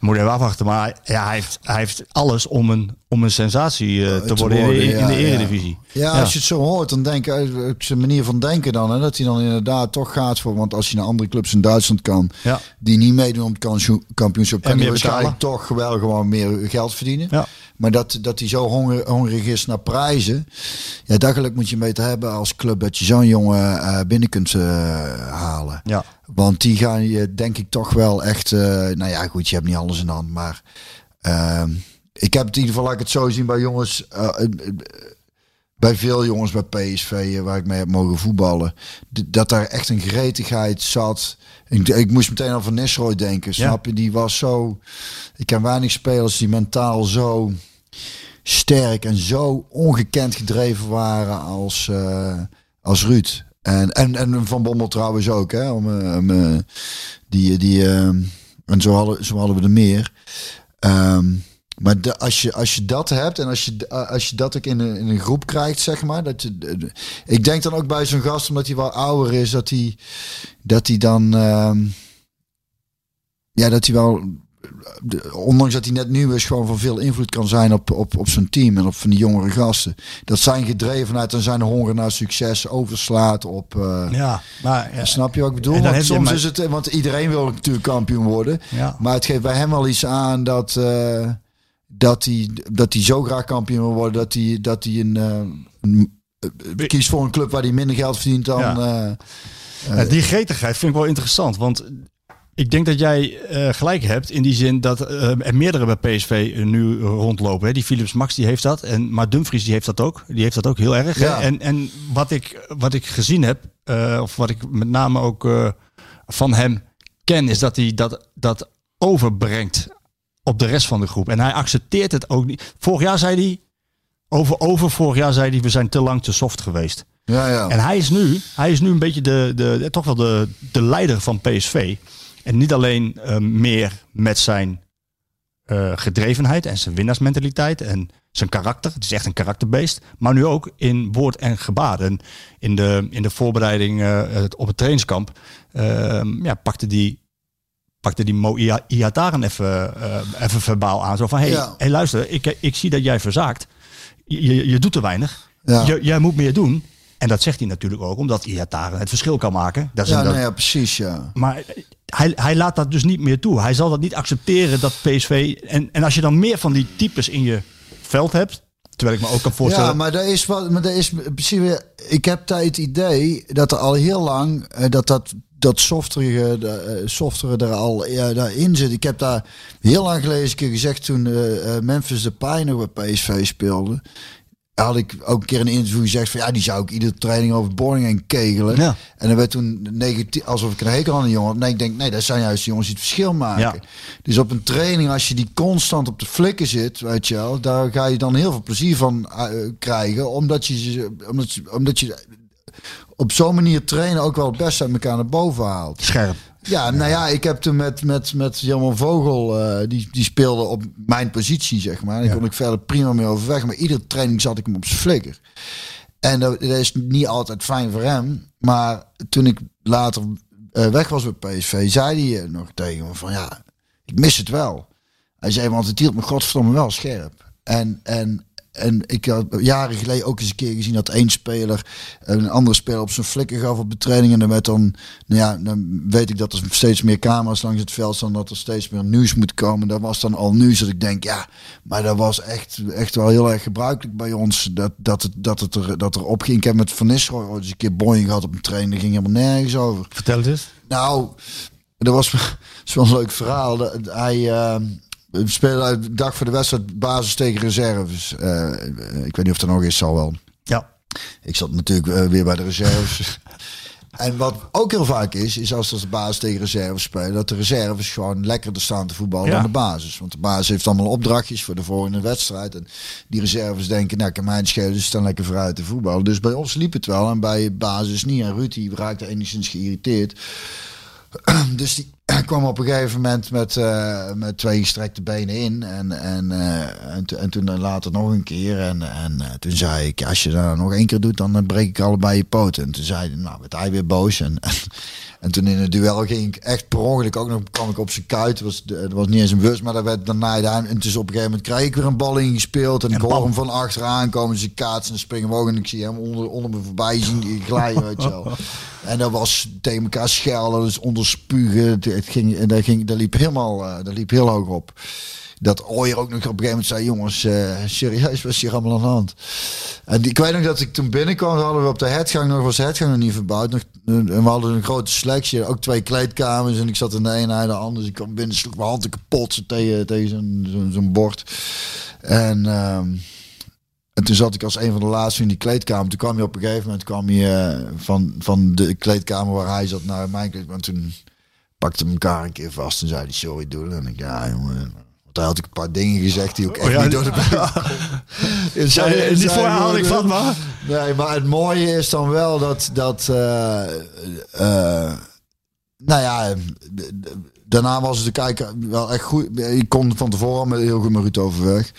C: We moeten even afwachten, maar ja, hij, heeft, hij heeft alles om een, om een sensatie eh, te,
D: te
C: worden, in,
D: worden,
C: de, in
D: ja,
C: de
D: ja.
C: eredivisie.
D: Ja, als je het zo hoort, dan denk ik, eh, zijn manier van denken dan, hè, dat hij dan inderdaad toch gaat voor, want als je naar andere clubs in Duitsland kan,
C: Ja.
D: die niet meedoen om het kampioen- kampioenschap, kan waarschijnlijk
C: betalen.
D: toch wel gewoon meer geld verdienen.
C: Ja.
D: Maar dat, dat hij zo honger, hongerig is naar prijzen, ja, daar geluk moet je mee te hebben als club dat je zo'n jongen eh, binnen kunt eh, halen.
C: Ja.
D: Want die gaan je denk ik toch wel echt... eh, nou ja, goed, je hebt niet alles in de hand. Maar ehm, ik heb het in ieder geval, laat ik het zo zien, bij jongens... bij veel jongens bij PSV waar ik mee heb mogen voetballen. Dat daar echt een gretigheid zat. Ik, ik moest meteen aan Van Nistelrooy denken. Snap je? Die was zo... Ik ken weinig spelers die mentaal zo sterk en zo ongekend gedreven waren als, eh, als Ruud. En, en, en Van Bommel trouwens ook. Hè, om, eh, eh, die, die, en zo hadden, zo hadden we er meer. Ehm, maar de, als, je, als je dat hebt en als je, als je dat ook in een, in een groep krijgt, zeg maar. Dat je, ik denk dan ook bij zo'n gast, omdat hij wel ouder is, dat hij, dat hij dan. ehm, ja, dat hij wel. De- Ondanks dat hij net nieuw is, gewoon van veel invloed kan zijn op, op, op zijn team en op van die jongere gasten. Dat zijn gedrevenheid en zijn honger naar succes overslaat op. eh,
C: Ja, maar ja,
D: Snap je wat ik bedoel? Want soms
C: maar-
D: is het, want iedereen wil natuurlijk kampioen worden.
C: Ja.
D: Maar het geeft bij hem wel iets aan dat, eh, dat, hij, dat hij zo graag kampioen wil worden dat hij, dat hij een, eh, een- kiest voor een club waar hij minder geld verdient dan.
C: Ja. Ja, die gretigheid vind ik wel interessant. Want ik denk dat jij eh, gelijk hebt in die zin dat eh, er meerdere bij PSV nu rondlopen. Hè. Die Philips Max die heeft dat. En, maar Dumfries die heeft dat ook. Die heeft dat ook heel erg.
D: Ja.
C: En, en wat, ik, wat ik gezien heb, eh, of wat ik met name ook van hem ken, is dat hij dat, dat overbrengt op de rest van de groep. En hij accepteert het ook niet. Vorig jaar zei hij, over, over vorig jaar zei hij, we zijn te lang te soft geweest.
D: ja, ja.
C: En hij is nu, hij is nu een beetje de, de, de- toch wel de, de leider van PSV. En niet alleen eh, meer met zijn eh, gedrevenheid en zijn winnaarsmentaliteit en zijn karakter. Het is echt een karakterbeest. Maar nu ook in woord en gebaar. En in de, in de voorbereiding eh, op het trainingskamp ehm, ja, pakte die pakte die Mo Ia- Iataren even, even verbaal aan. Zo van, hé, hey,
D: Ja.
C: hey, luister, ik, ik zie dat jij verzaakt. Je, je, doet te weinig.
D: Ja.
C: Je- jij moet meer doen. En dat zegt hij natuurlijk ook, omdat Iataren het verschil kan maken. Dat is
D: ja,
C: een- dat-
D: nou ja, precies, ja.
C: Maar hij, hij laat dat dus niet meer toe. Hij zal dat niet accepteren dat PSV... En, en als je dan meer van die types in je veld hebt... Terwijl ik me ook kan voorstellen...
D: Ja, maar dat is wat, maar dat is precies weer. Ik heb daar het idee dat er al heel lang eh, dat dat dat software, uh, software er al ja, daarin zit. Ik heb daar heel lang geleden keer gezegd toen eh, eh, Memphis Depay nog bij PSV speelde. Had ik ook een keer in een interview gezegd van ja, die zou ik iedere training over boarding en kegelen.
C: Ja.
D: En dan werd toen negatief, alsof ik een hekel aan een jongen had. Nee, ik denk, nee, dat zijn juist de jongens die het verschil maken.
C: Ja.
D: Dus op een training, als je die constant op de flikken zit, weet je wel, daar ga je dan heel veel plezier van eh, krijgen. Omdat je, omdat je, omdat je op zo'n manier trainen ook wel het beste uit elkaar naar boven haalt.
C: Scherp.
D: Ja, nou ja, ik heb toen met, met, met Jan Vogel, eh, die, die speelde op mijn positie, zeg maar. Daar
C: Ja.
D: kon ik verder prima mee overweg. Maar iedere training zat ik hem op zijn flikker. En dat, dat is niet altijd fijn voor hem. Maar toen ik later eh, weg was bij PSV, zei hij eh, nog tegen me van ja, ik mis het wel. Hij zei, want het hield me godverdomme wel scherp. En, en, en ik had jaren geleden ook eens een keer gezien dat één speler een andere speler op zijn flikker gaf op de training. En dan werd dan, nou ja, dan weet ik dat er steeds meer camera's langs het veld staan, dat er steeds meer nieuws moet komen. Dat was dan al nieuws dat ik denk, ja, maar dat was echt, echt wel heel erg gebruikelijk bij ons. Dat, dat, het, dat, het er, dat er opging. Ik heb met Van Nistelrooy ooit eens een keer boeing gehad op een training. Ging helemaal nergens over.
C: Vertel het eens.
D: Nou, dat was, [LAUGHS] dat is wel een leuk verhaal. Dat- Hij eh, speelde uit de dag voor de wedstrijd basis tegen reserves. Eh, ik weet niet of er nog is, zal wel.
C: Ja.
D: Ik zat natuurlijk eh, weer bij de reserves. [LAUGHS] en wat ook heel vaak is, is als de basis tegen reserves spelen, dat de reserves gewoon lekkerder staan te voetballen
C: Ja.
D: dan de basis. Want de basis heeft allemaal opdrachtjes voor de volgende wedstrijd. En die reserves denken, nou, kan mijn schelen, dus staan lekker vooruit te voetballen. Dus bij ons liep het wel en bij basis niet. En Ruud die raakte enigszins geïrriteerd. [CLEARS THROAT] Dus die [CLEARS THROAT] kwam op een gegeven moment met, eh, met twee gestrekte benen in. En, en, eh, en, en toen later nog een keer. En, en eh, toen zei ik, als je dat nou nog één keer doet, dan eh, breek ik allebei je poten. En toen zei hij, nou, werd hij weer boos. En, [LAUGHS] en, toen in het duel ging ik echt per ongeluk ook nog, kwam ik op zijn kuit. Het was, het was niet eens een bewust, maar dat werd dan naaide aan. En dus op een gegeven moment krijg ik weer een bal ingespeeld. En, ik hoor hem van achteraan komen. Ze kaatsen en springen omhoog. En ik zie hem onder, onder me voorbij zien glijden, weet je wel. [LAUGHS] En dat was tegen elkaar schelden, dus onderspugen. Dat, ging, dat liep helemaal, eh, dat liep heel hoog op. dat Ooyer ook nog op een gegeven moment zei, jongens, eh, serieus, wat is hier allemaal aan de hand? En ik weet nog dat ik toen binnenkwam, hadden we op de headgang nog, was de headgang nog niet verbouwd. Nog, en we hadden een grote selectie, ook twee kleedkamers. En ik zat in de ene en de andere. Ik kwam binnen, sloeg mijn handen kapot tegen, tegen zo'n bord. En, ehm, en toen zat ik als een van de laatste in die kleedkamer. Toen kwam je op een gegeven moment kwam je, eh, van, van de kleedkamer waar hij zat naar mijn kleedkamer. En toen pakte hem elkaar een keer vast en zei sorry doen. En ik ja jongen. Want daar had ik een paar dingen gezegd die ook echt
C: Oh ja,
D: niet door de beugel- Zei- [LAUGHS]
C: Ja, niet voor
D: gewoon,
C: van, maar...
D: Nee, maar het mooie is dan wel dat, dat eh, eh, nou ja, daarna was het de kijker wel echt goed. Ik kon van tevoren met heel goed met Ruud overweg.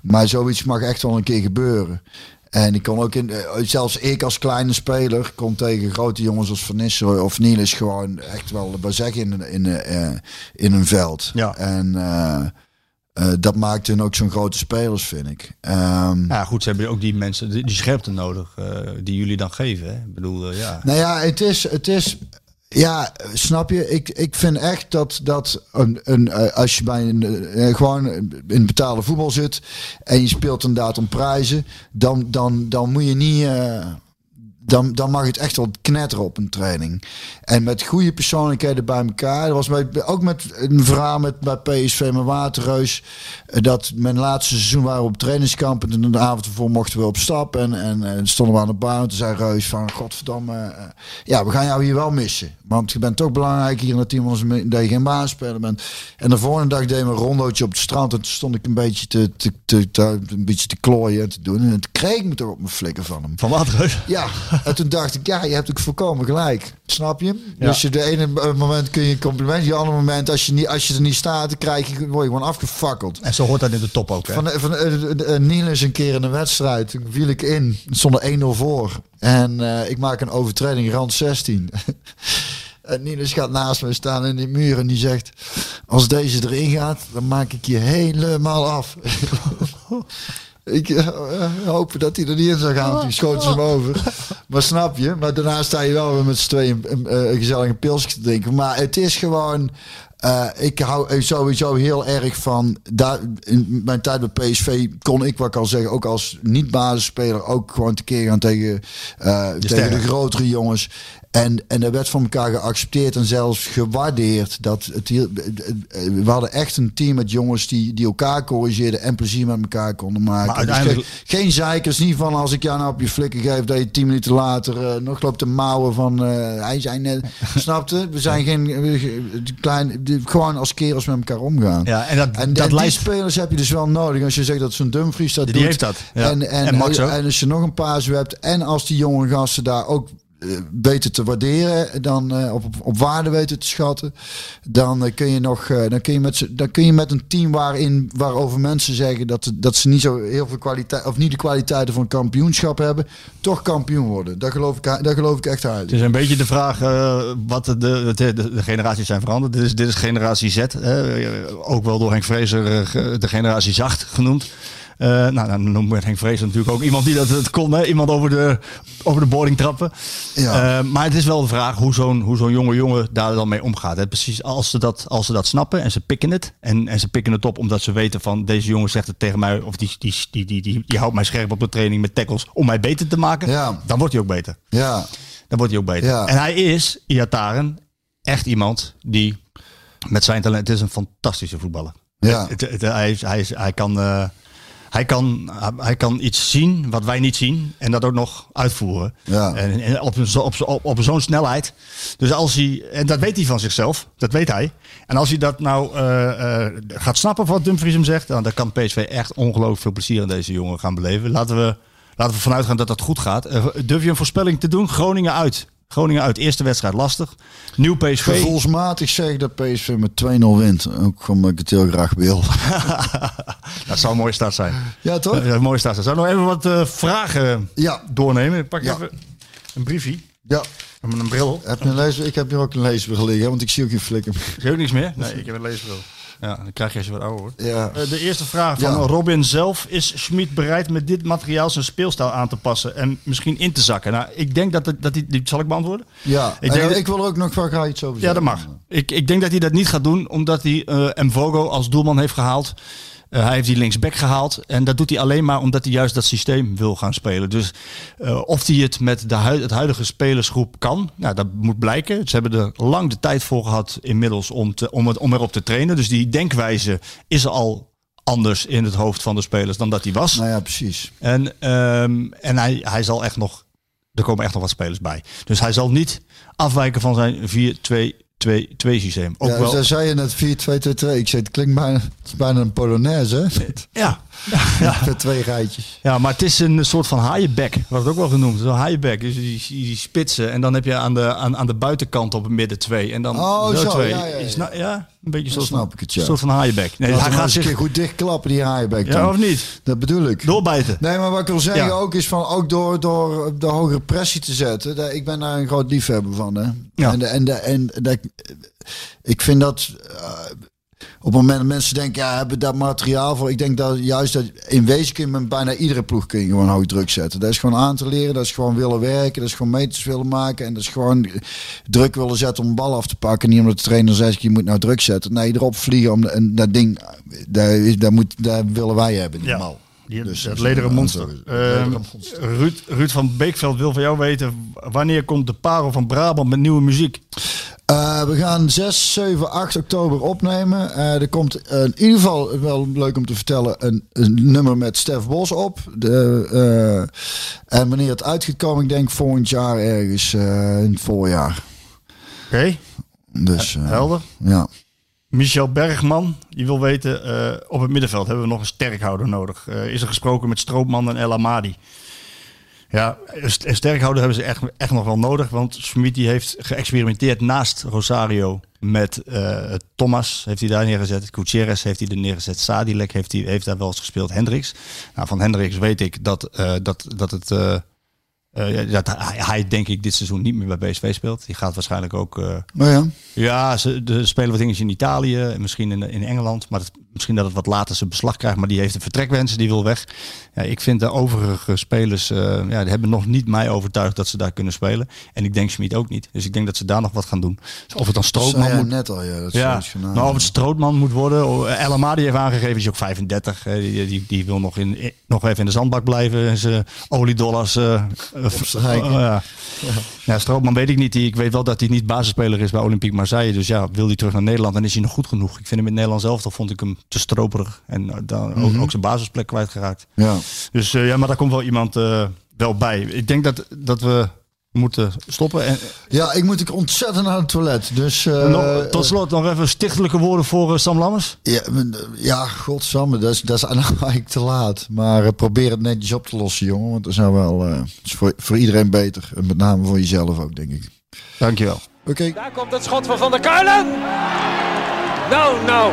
D: Maar zoiets mag echt wel een keer gebeuren. En ik kon ook in, eh, zelfs ik als kleine speler kon tegen grote jongens als Van Nistelrooy of Niels gewoon echt wel zeggen in, in, eh, in een veld.
C: Ja.
D: En eh, dat maakt hun ook zo'n grote spelers, vind ik. Ehm,
C: Ja, goed, ze hebben ook die mensen, die, die scherpte nodig, die jullie dan geven. Hè? Ik bedoel, ja.
D: Nou ja, het is, het is, ja, snap je? Ik, ik vind echt dat, dat een, een, eh, als je bij een, eh, gewoon in betaalde voetbal zit en je speelt inderdaad om prijzen, dan, dan, dan moet je niet. eh, dan, dan mag het echt wel knetteren op een training. En met goede persoonlijkheden bij elkaar. Dat was ook met een verhaal met, bij PSV met Waterreus. eh, Dat mijn laatste seizoen waren we op trainingskamp. En de avond ervoor mochten we op stap. En, en, en stonden we aan de baan. Toen zei Reus van, godverdamme. eh, ja, we gaan jou hier wel missen. Want je bent toch belangrijk hier in het team. Als dat je geen baanspeler bent. En de volgende dag deden we een rondootje op het strand. En toen stond ik een beetje te, te, te, te- een beetje te klooien en te doen. En toen kreeg ik me toch op mijn flikken van hem.
C: Van Waterreus.
D: Ja, en toen dacht ik, ja, je hebt ook volkomen gelijk. Snap je? Dus je de ene moment kun je een compliment, die andere moment, als je, niet, als je er niet staat, dan krijg je, word je gewoon afgefakkeld.
C: En zo hoort dat in de top ook. Hè?
D: Van, van uh, Niel is een keer in een wedstrijd, toen viel ik in, het stond er 1-0 voor. En eh, ik maak een overtreding, rand 16. [LAUGHS] En Niels gaat naast me staan in die muur en die zegt: Als deze erin gaat, dan maak ik je helemaal af. [LAUGHS] [LAUGHS] ik eh, eh, hoop dat hij er niet in zou gaan. Die schoot ze hem over. Maar snap je? Maar daarna sta je wel weer met z'n tweeën een, een, een gezellige pilsje te drinken. Maar het is gewoon. eh, ik hou sowieso heel erg van. Daar, in mijn tijd bij PSV kon ik, wat ik al zeggen, ook als niet-basisspeler, ook gewoon tekeer gaan tegen, eh, tegen de grotere jongens. En, en er werd van elkaar geaccepteerd en zelfs gewaardeerd. Dat het hier, we hadden echt een team met jongens die, die elkaar corrigeerden en plezier met elkaar konden maken.
C: Maar
D: Dus geen, geen zeikers, niet van als ik jou nou op je flikken geef dat je tien minuten later eh, nog loopt te mouwen van eh, hij zijn net. [LAUGHS] snapte? We zijn geen we- klein, die- gewoon als kerels met elkaar omgaan.
C: Ja, en dat,
D: En,
C: dat
D: en die spelers heb je dus wel nodig. Als je zegt dat zo'n Dumfries dat
C: Die
D: doet.
C: heeft dat, ja.
D: En, en,
C: En
D: als je nog een paar hebt. En als die jonge gasten daar ook eh, weten te waarderen. Dan eh, op, op, waarde weten te schatten. Dan eh, kun je nog. eh, dan, kun je met, dan kun je met een team waarin waarover mensen zeggen dat, dat ze niet zo heel veel kwaliteit. Of niet de kwaliteiten van kampioenschap hebben. Toch kampioen worden. Dat geloof ik, dat geloof ik echt uit.
C: Het is een beetje de vraag eh, wat de, de, de, generaties zijn veranderd. Dit is, dit is generatie Z. Ook wel door Henk Vrezer eh, de generatie zacht genoemd. Eh, nou, dan noemt met Henk Vrezer natuurlijk ook iemand die dat, dat kon. Hè? Iemand over de, over de boarding trappen.
D: Ja.
C: Eh, maar het is wel de vraag hoe zo'n hoe zo'n jonge jongen daar dan mee omgaat. Hè? Precies als ze, dat, als ze dat snappen en ze pikken het. En, en ze pikken het op omdat ze weten van deze jongen zegt het tegen mij. Of die, die, die, die, die, die houdt mij scherp op de training met tackles om mij beter te maken.
D: Ja.
C: Dan wordt hij ook beter.
D: ja.
C: Dan wordt hij ook beter.
D: Ja.
C: En hij is, Iataren, echt iemand die met zijn talent, het is een fantastische voetballer.
D: Ja.
C: Het, het- hij, hij, is- hij, kan, eh, hij, kan, hij kan iets zien wat wij niet zien en dat ook nog uitvoeren.
D: Ja.
C: En, en op, een op, op, op zo'n snelheid. Dus als hij, en dat weet hij van zichzelf, dat weet hij. En als hij dat nou eh, eh, gaat snappen wat Dumfries hem zegt, dan, dan kan PSV echt ongelooflijk veel plezier aan deze jongen gaan beleven. Laten we, laten we vanuit gaan dat dat goed gaat. Eh, durf je een voorspelling te doen? Groningen uit. Groningen uit, eerste wedstrijd lastig. Nieuw PSV.
D: Gevoelsmatig zeg ik dat PSV met 2-0 wint. Ook omdat ik het heel graag wil. [LAUGHS]
C: dat zou een mooie start zijn.
D: Ja, toch?
C: Dat is een mooie start. zijn. Zou nog even wat eh, vragen
D: Ja.
C: doornemen? Ik pak
D: Ja.
C: even een briefje.
D: Ja.
C: Met een bril.
D: Heb je een lezer? Ik heb hier ook een leesbril liggen, want ik zie ook geen flikker.
C: Zie je ook niks meer? Nee, ik heb een leesbril. Ja, dan krijg je je wat ouder wordt.
D: Ja.
C: Eh, de eerste vraag van
D: Ja.
C: Robin zelf. Is Schmid bereid met dit materiaal zijn speelstijl aan te passen en misschien in te zakken? Nou, ik denk dat, het, dat die, die zal ik beantwoorden.
D: Ja,
C: Ik
D: ik,
C: denk dat-
D: ik wil er ook nog je iets over
C: Ja, dat
D: zeggen.
C: mag. Ik, ik denk dat hij dat niet gaat doen, omdat hij eh Mvogo als doelman heeft gehaald. Eh, hij heeft die linksback gehaald. En dat doet hij alleen maar omdat hij juist dat systeem wil gaan spelen. Dus eh, of hij het met de het huidige spelersgroep kan, nou, dat moet blijken. Ze hebben er lang de tijd voor gehad inmiddels om, te, om, het, om erop te trainen. Dus die denkwijze is al anders in het hoofd van de spelers dan dat hij was.
D: Nou ja, precies.
C: En, ehm, en hij, hij zal echt nog. Er komen echt nog wat spelers bij. Dus hij zal niet afwijken van zijn 4-2-2-2 systeem. Ook
D: ja,
C: wel.
D: Zo zei je net 4-2-2-2. Ik zei, het klinkt bijna, het is bijna een Polonaise, hè?
C: Ja.
D: Met twee rijtjes.
C: ja, maar het is een soort van haaienback. Wordt het ook wel genoemd. Zo'n haaienback. Dus die, die spitsen. En dan heb je aan de, aan, aan de buitenkant op het midden twee. En dan
D: Oh, zo,
C: twee.
D: ja, ja, ja.
C: Sna- ja, een beetje soort
D: snap
C: van,
D: ik het, ja.
C: soort van haaienback. Nee, hij gaat
D: een
C: zich...
D: keer goed dichtklappen, die haaienbek
C: Ja,
D: dan.
C: of niet?
D: Dat bedoel ik.
C: Doorbijten.
D: Nee, maar wat ik wil zeggen
C: Ja.
D: ook is van ook door, door de hogere pressie te zetten. Daar- Ik ben daar een groot liefhebber van. Hè?
C: Ja.
D: En, de, en, de, en dat, ik vind dat eh, op het moment dat mensen denken, ja, hebben dat materiaal voor? Ik denk dat juist dat in wezen kun je met bijna iedere ploeg kun je gewoon hoog druk zetten. Dat is gewoon aan te leren, dat is gewoon willen werken, dat is gewoon meters willen maken en dat is gewoon druk willen zetten om een bal af te pakken. Niet omdat de trainer zegt, je moet nou druk zetten. Nee, erop vliegen om en dat ding, daar, is- daar, moet, daar willen wij hebben. Die
C: Ja.
D: mal.
C: Die,
D: Dus
C: het lederen monster. Ehm,
D: monster.
C: Ruud, Ruud van Beekveld wil van jou weten... wanneer komt de parel van Brabant met nieuwe muziek?
D: Eh, we gaan 6, 7, 8 oktober opnemen. Eh, er komt in ieder geval, wel leuk om te vertellen, een, een nummer met Stef Bos op. De, eh, en wanneer het uit gaat komen, ik denk volgend jaar ergens in het voorjaar.
C: Oké,
D: Dus
C: helder.
D: ja.
C: Michel Bergman, die wil weten... eh, op het middenveld hebben we nog een sterkhouder nodig. Eh, is er gesproken met Stroopman en El Amadi? Ja, een st- een sterkhouder hebben ze echt, echt nog wel nodig. Want Smit heeft geëxperimenteerd naast Rosario met eh, Thomas. Heeft hij daar neergezet. Gutierrez heeft hij er neergezet. Sadilek heeft, hij, heeft daar wel eens gespeeld. Hendricks. Nou, van Hendricks weet ik dat, dat, dat het... eh, dat hij, denk ik dit seizoen niet meer bij BSV speelt. Die gaat waarschijnlijk ook... eh,
D: Nou ja.
C: ja, ze spelen wat dingetjes in Italië en misschien in, in Engeland. Maar het, misschien dat het wat later zijn beslag krijgt. Maar die heeft een vertrekwens, die wil weg. Ja, ik vind de overige spelers, eh, ja, die hebben nog niet mij overtuigd dat ze daar kunnen spelen. En ik denk Schmid ook niet. Dus ik denk dat ze daar nog wat gaan doen. Dus of het dan Strootman moet...
D: net al, ja. Dat
C: Ja, nou, of het Strootman moet worden. Oh, El Amadi heeft aangegeven, die is ook 35. hè. Die, die, die wil nog, in, in- nog even in de zandbak blijven. En zijn oliedollars... eh eh, oh, ja. Ja, Strootman weet ik niet. Die- Ik weet wel dat hij niet basisspeler is bij Olympique Marseille. Dus ja, wil hij terug naar Nederland, dan is hij nog goed genoeg. Ik vind hem in Nederland zelf, dan vond ik hem te stroperig. En eh, dan ook, ook zijn basisplek kwijtgeraakt.
D: Ja.
C: Dus eh, ja, maar daar komt wel iemand eh, wel bij. Ik denk dat, dat we moeten stoppen. En,
D: ja, ik moet ook ontzettend naar het toilet. Dus, eh,
C: nog, tot slot nog even stichtelijke woorden voor Sam Lammers.
D: Ja, ja godsamme, dat is, dat is [LAUGHS] eigenlijk te laat. Maar eh, probeer het netjes op te lossen, jongen. Want dat is nou wel eh, is voor, voor iedereen beter. En met name voor jezelf ook, denk ik.
C: Dankjewel.
D: Oké.
E: Daar komt het schot van Van der Kuilen. Nou, nou.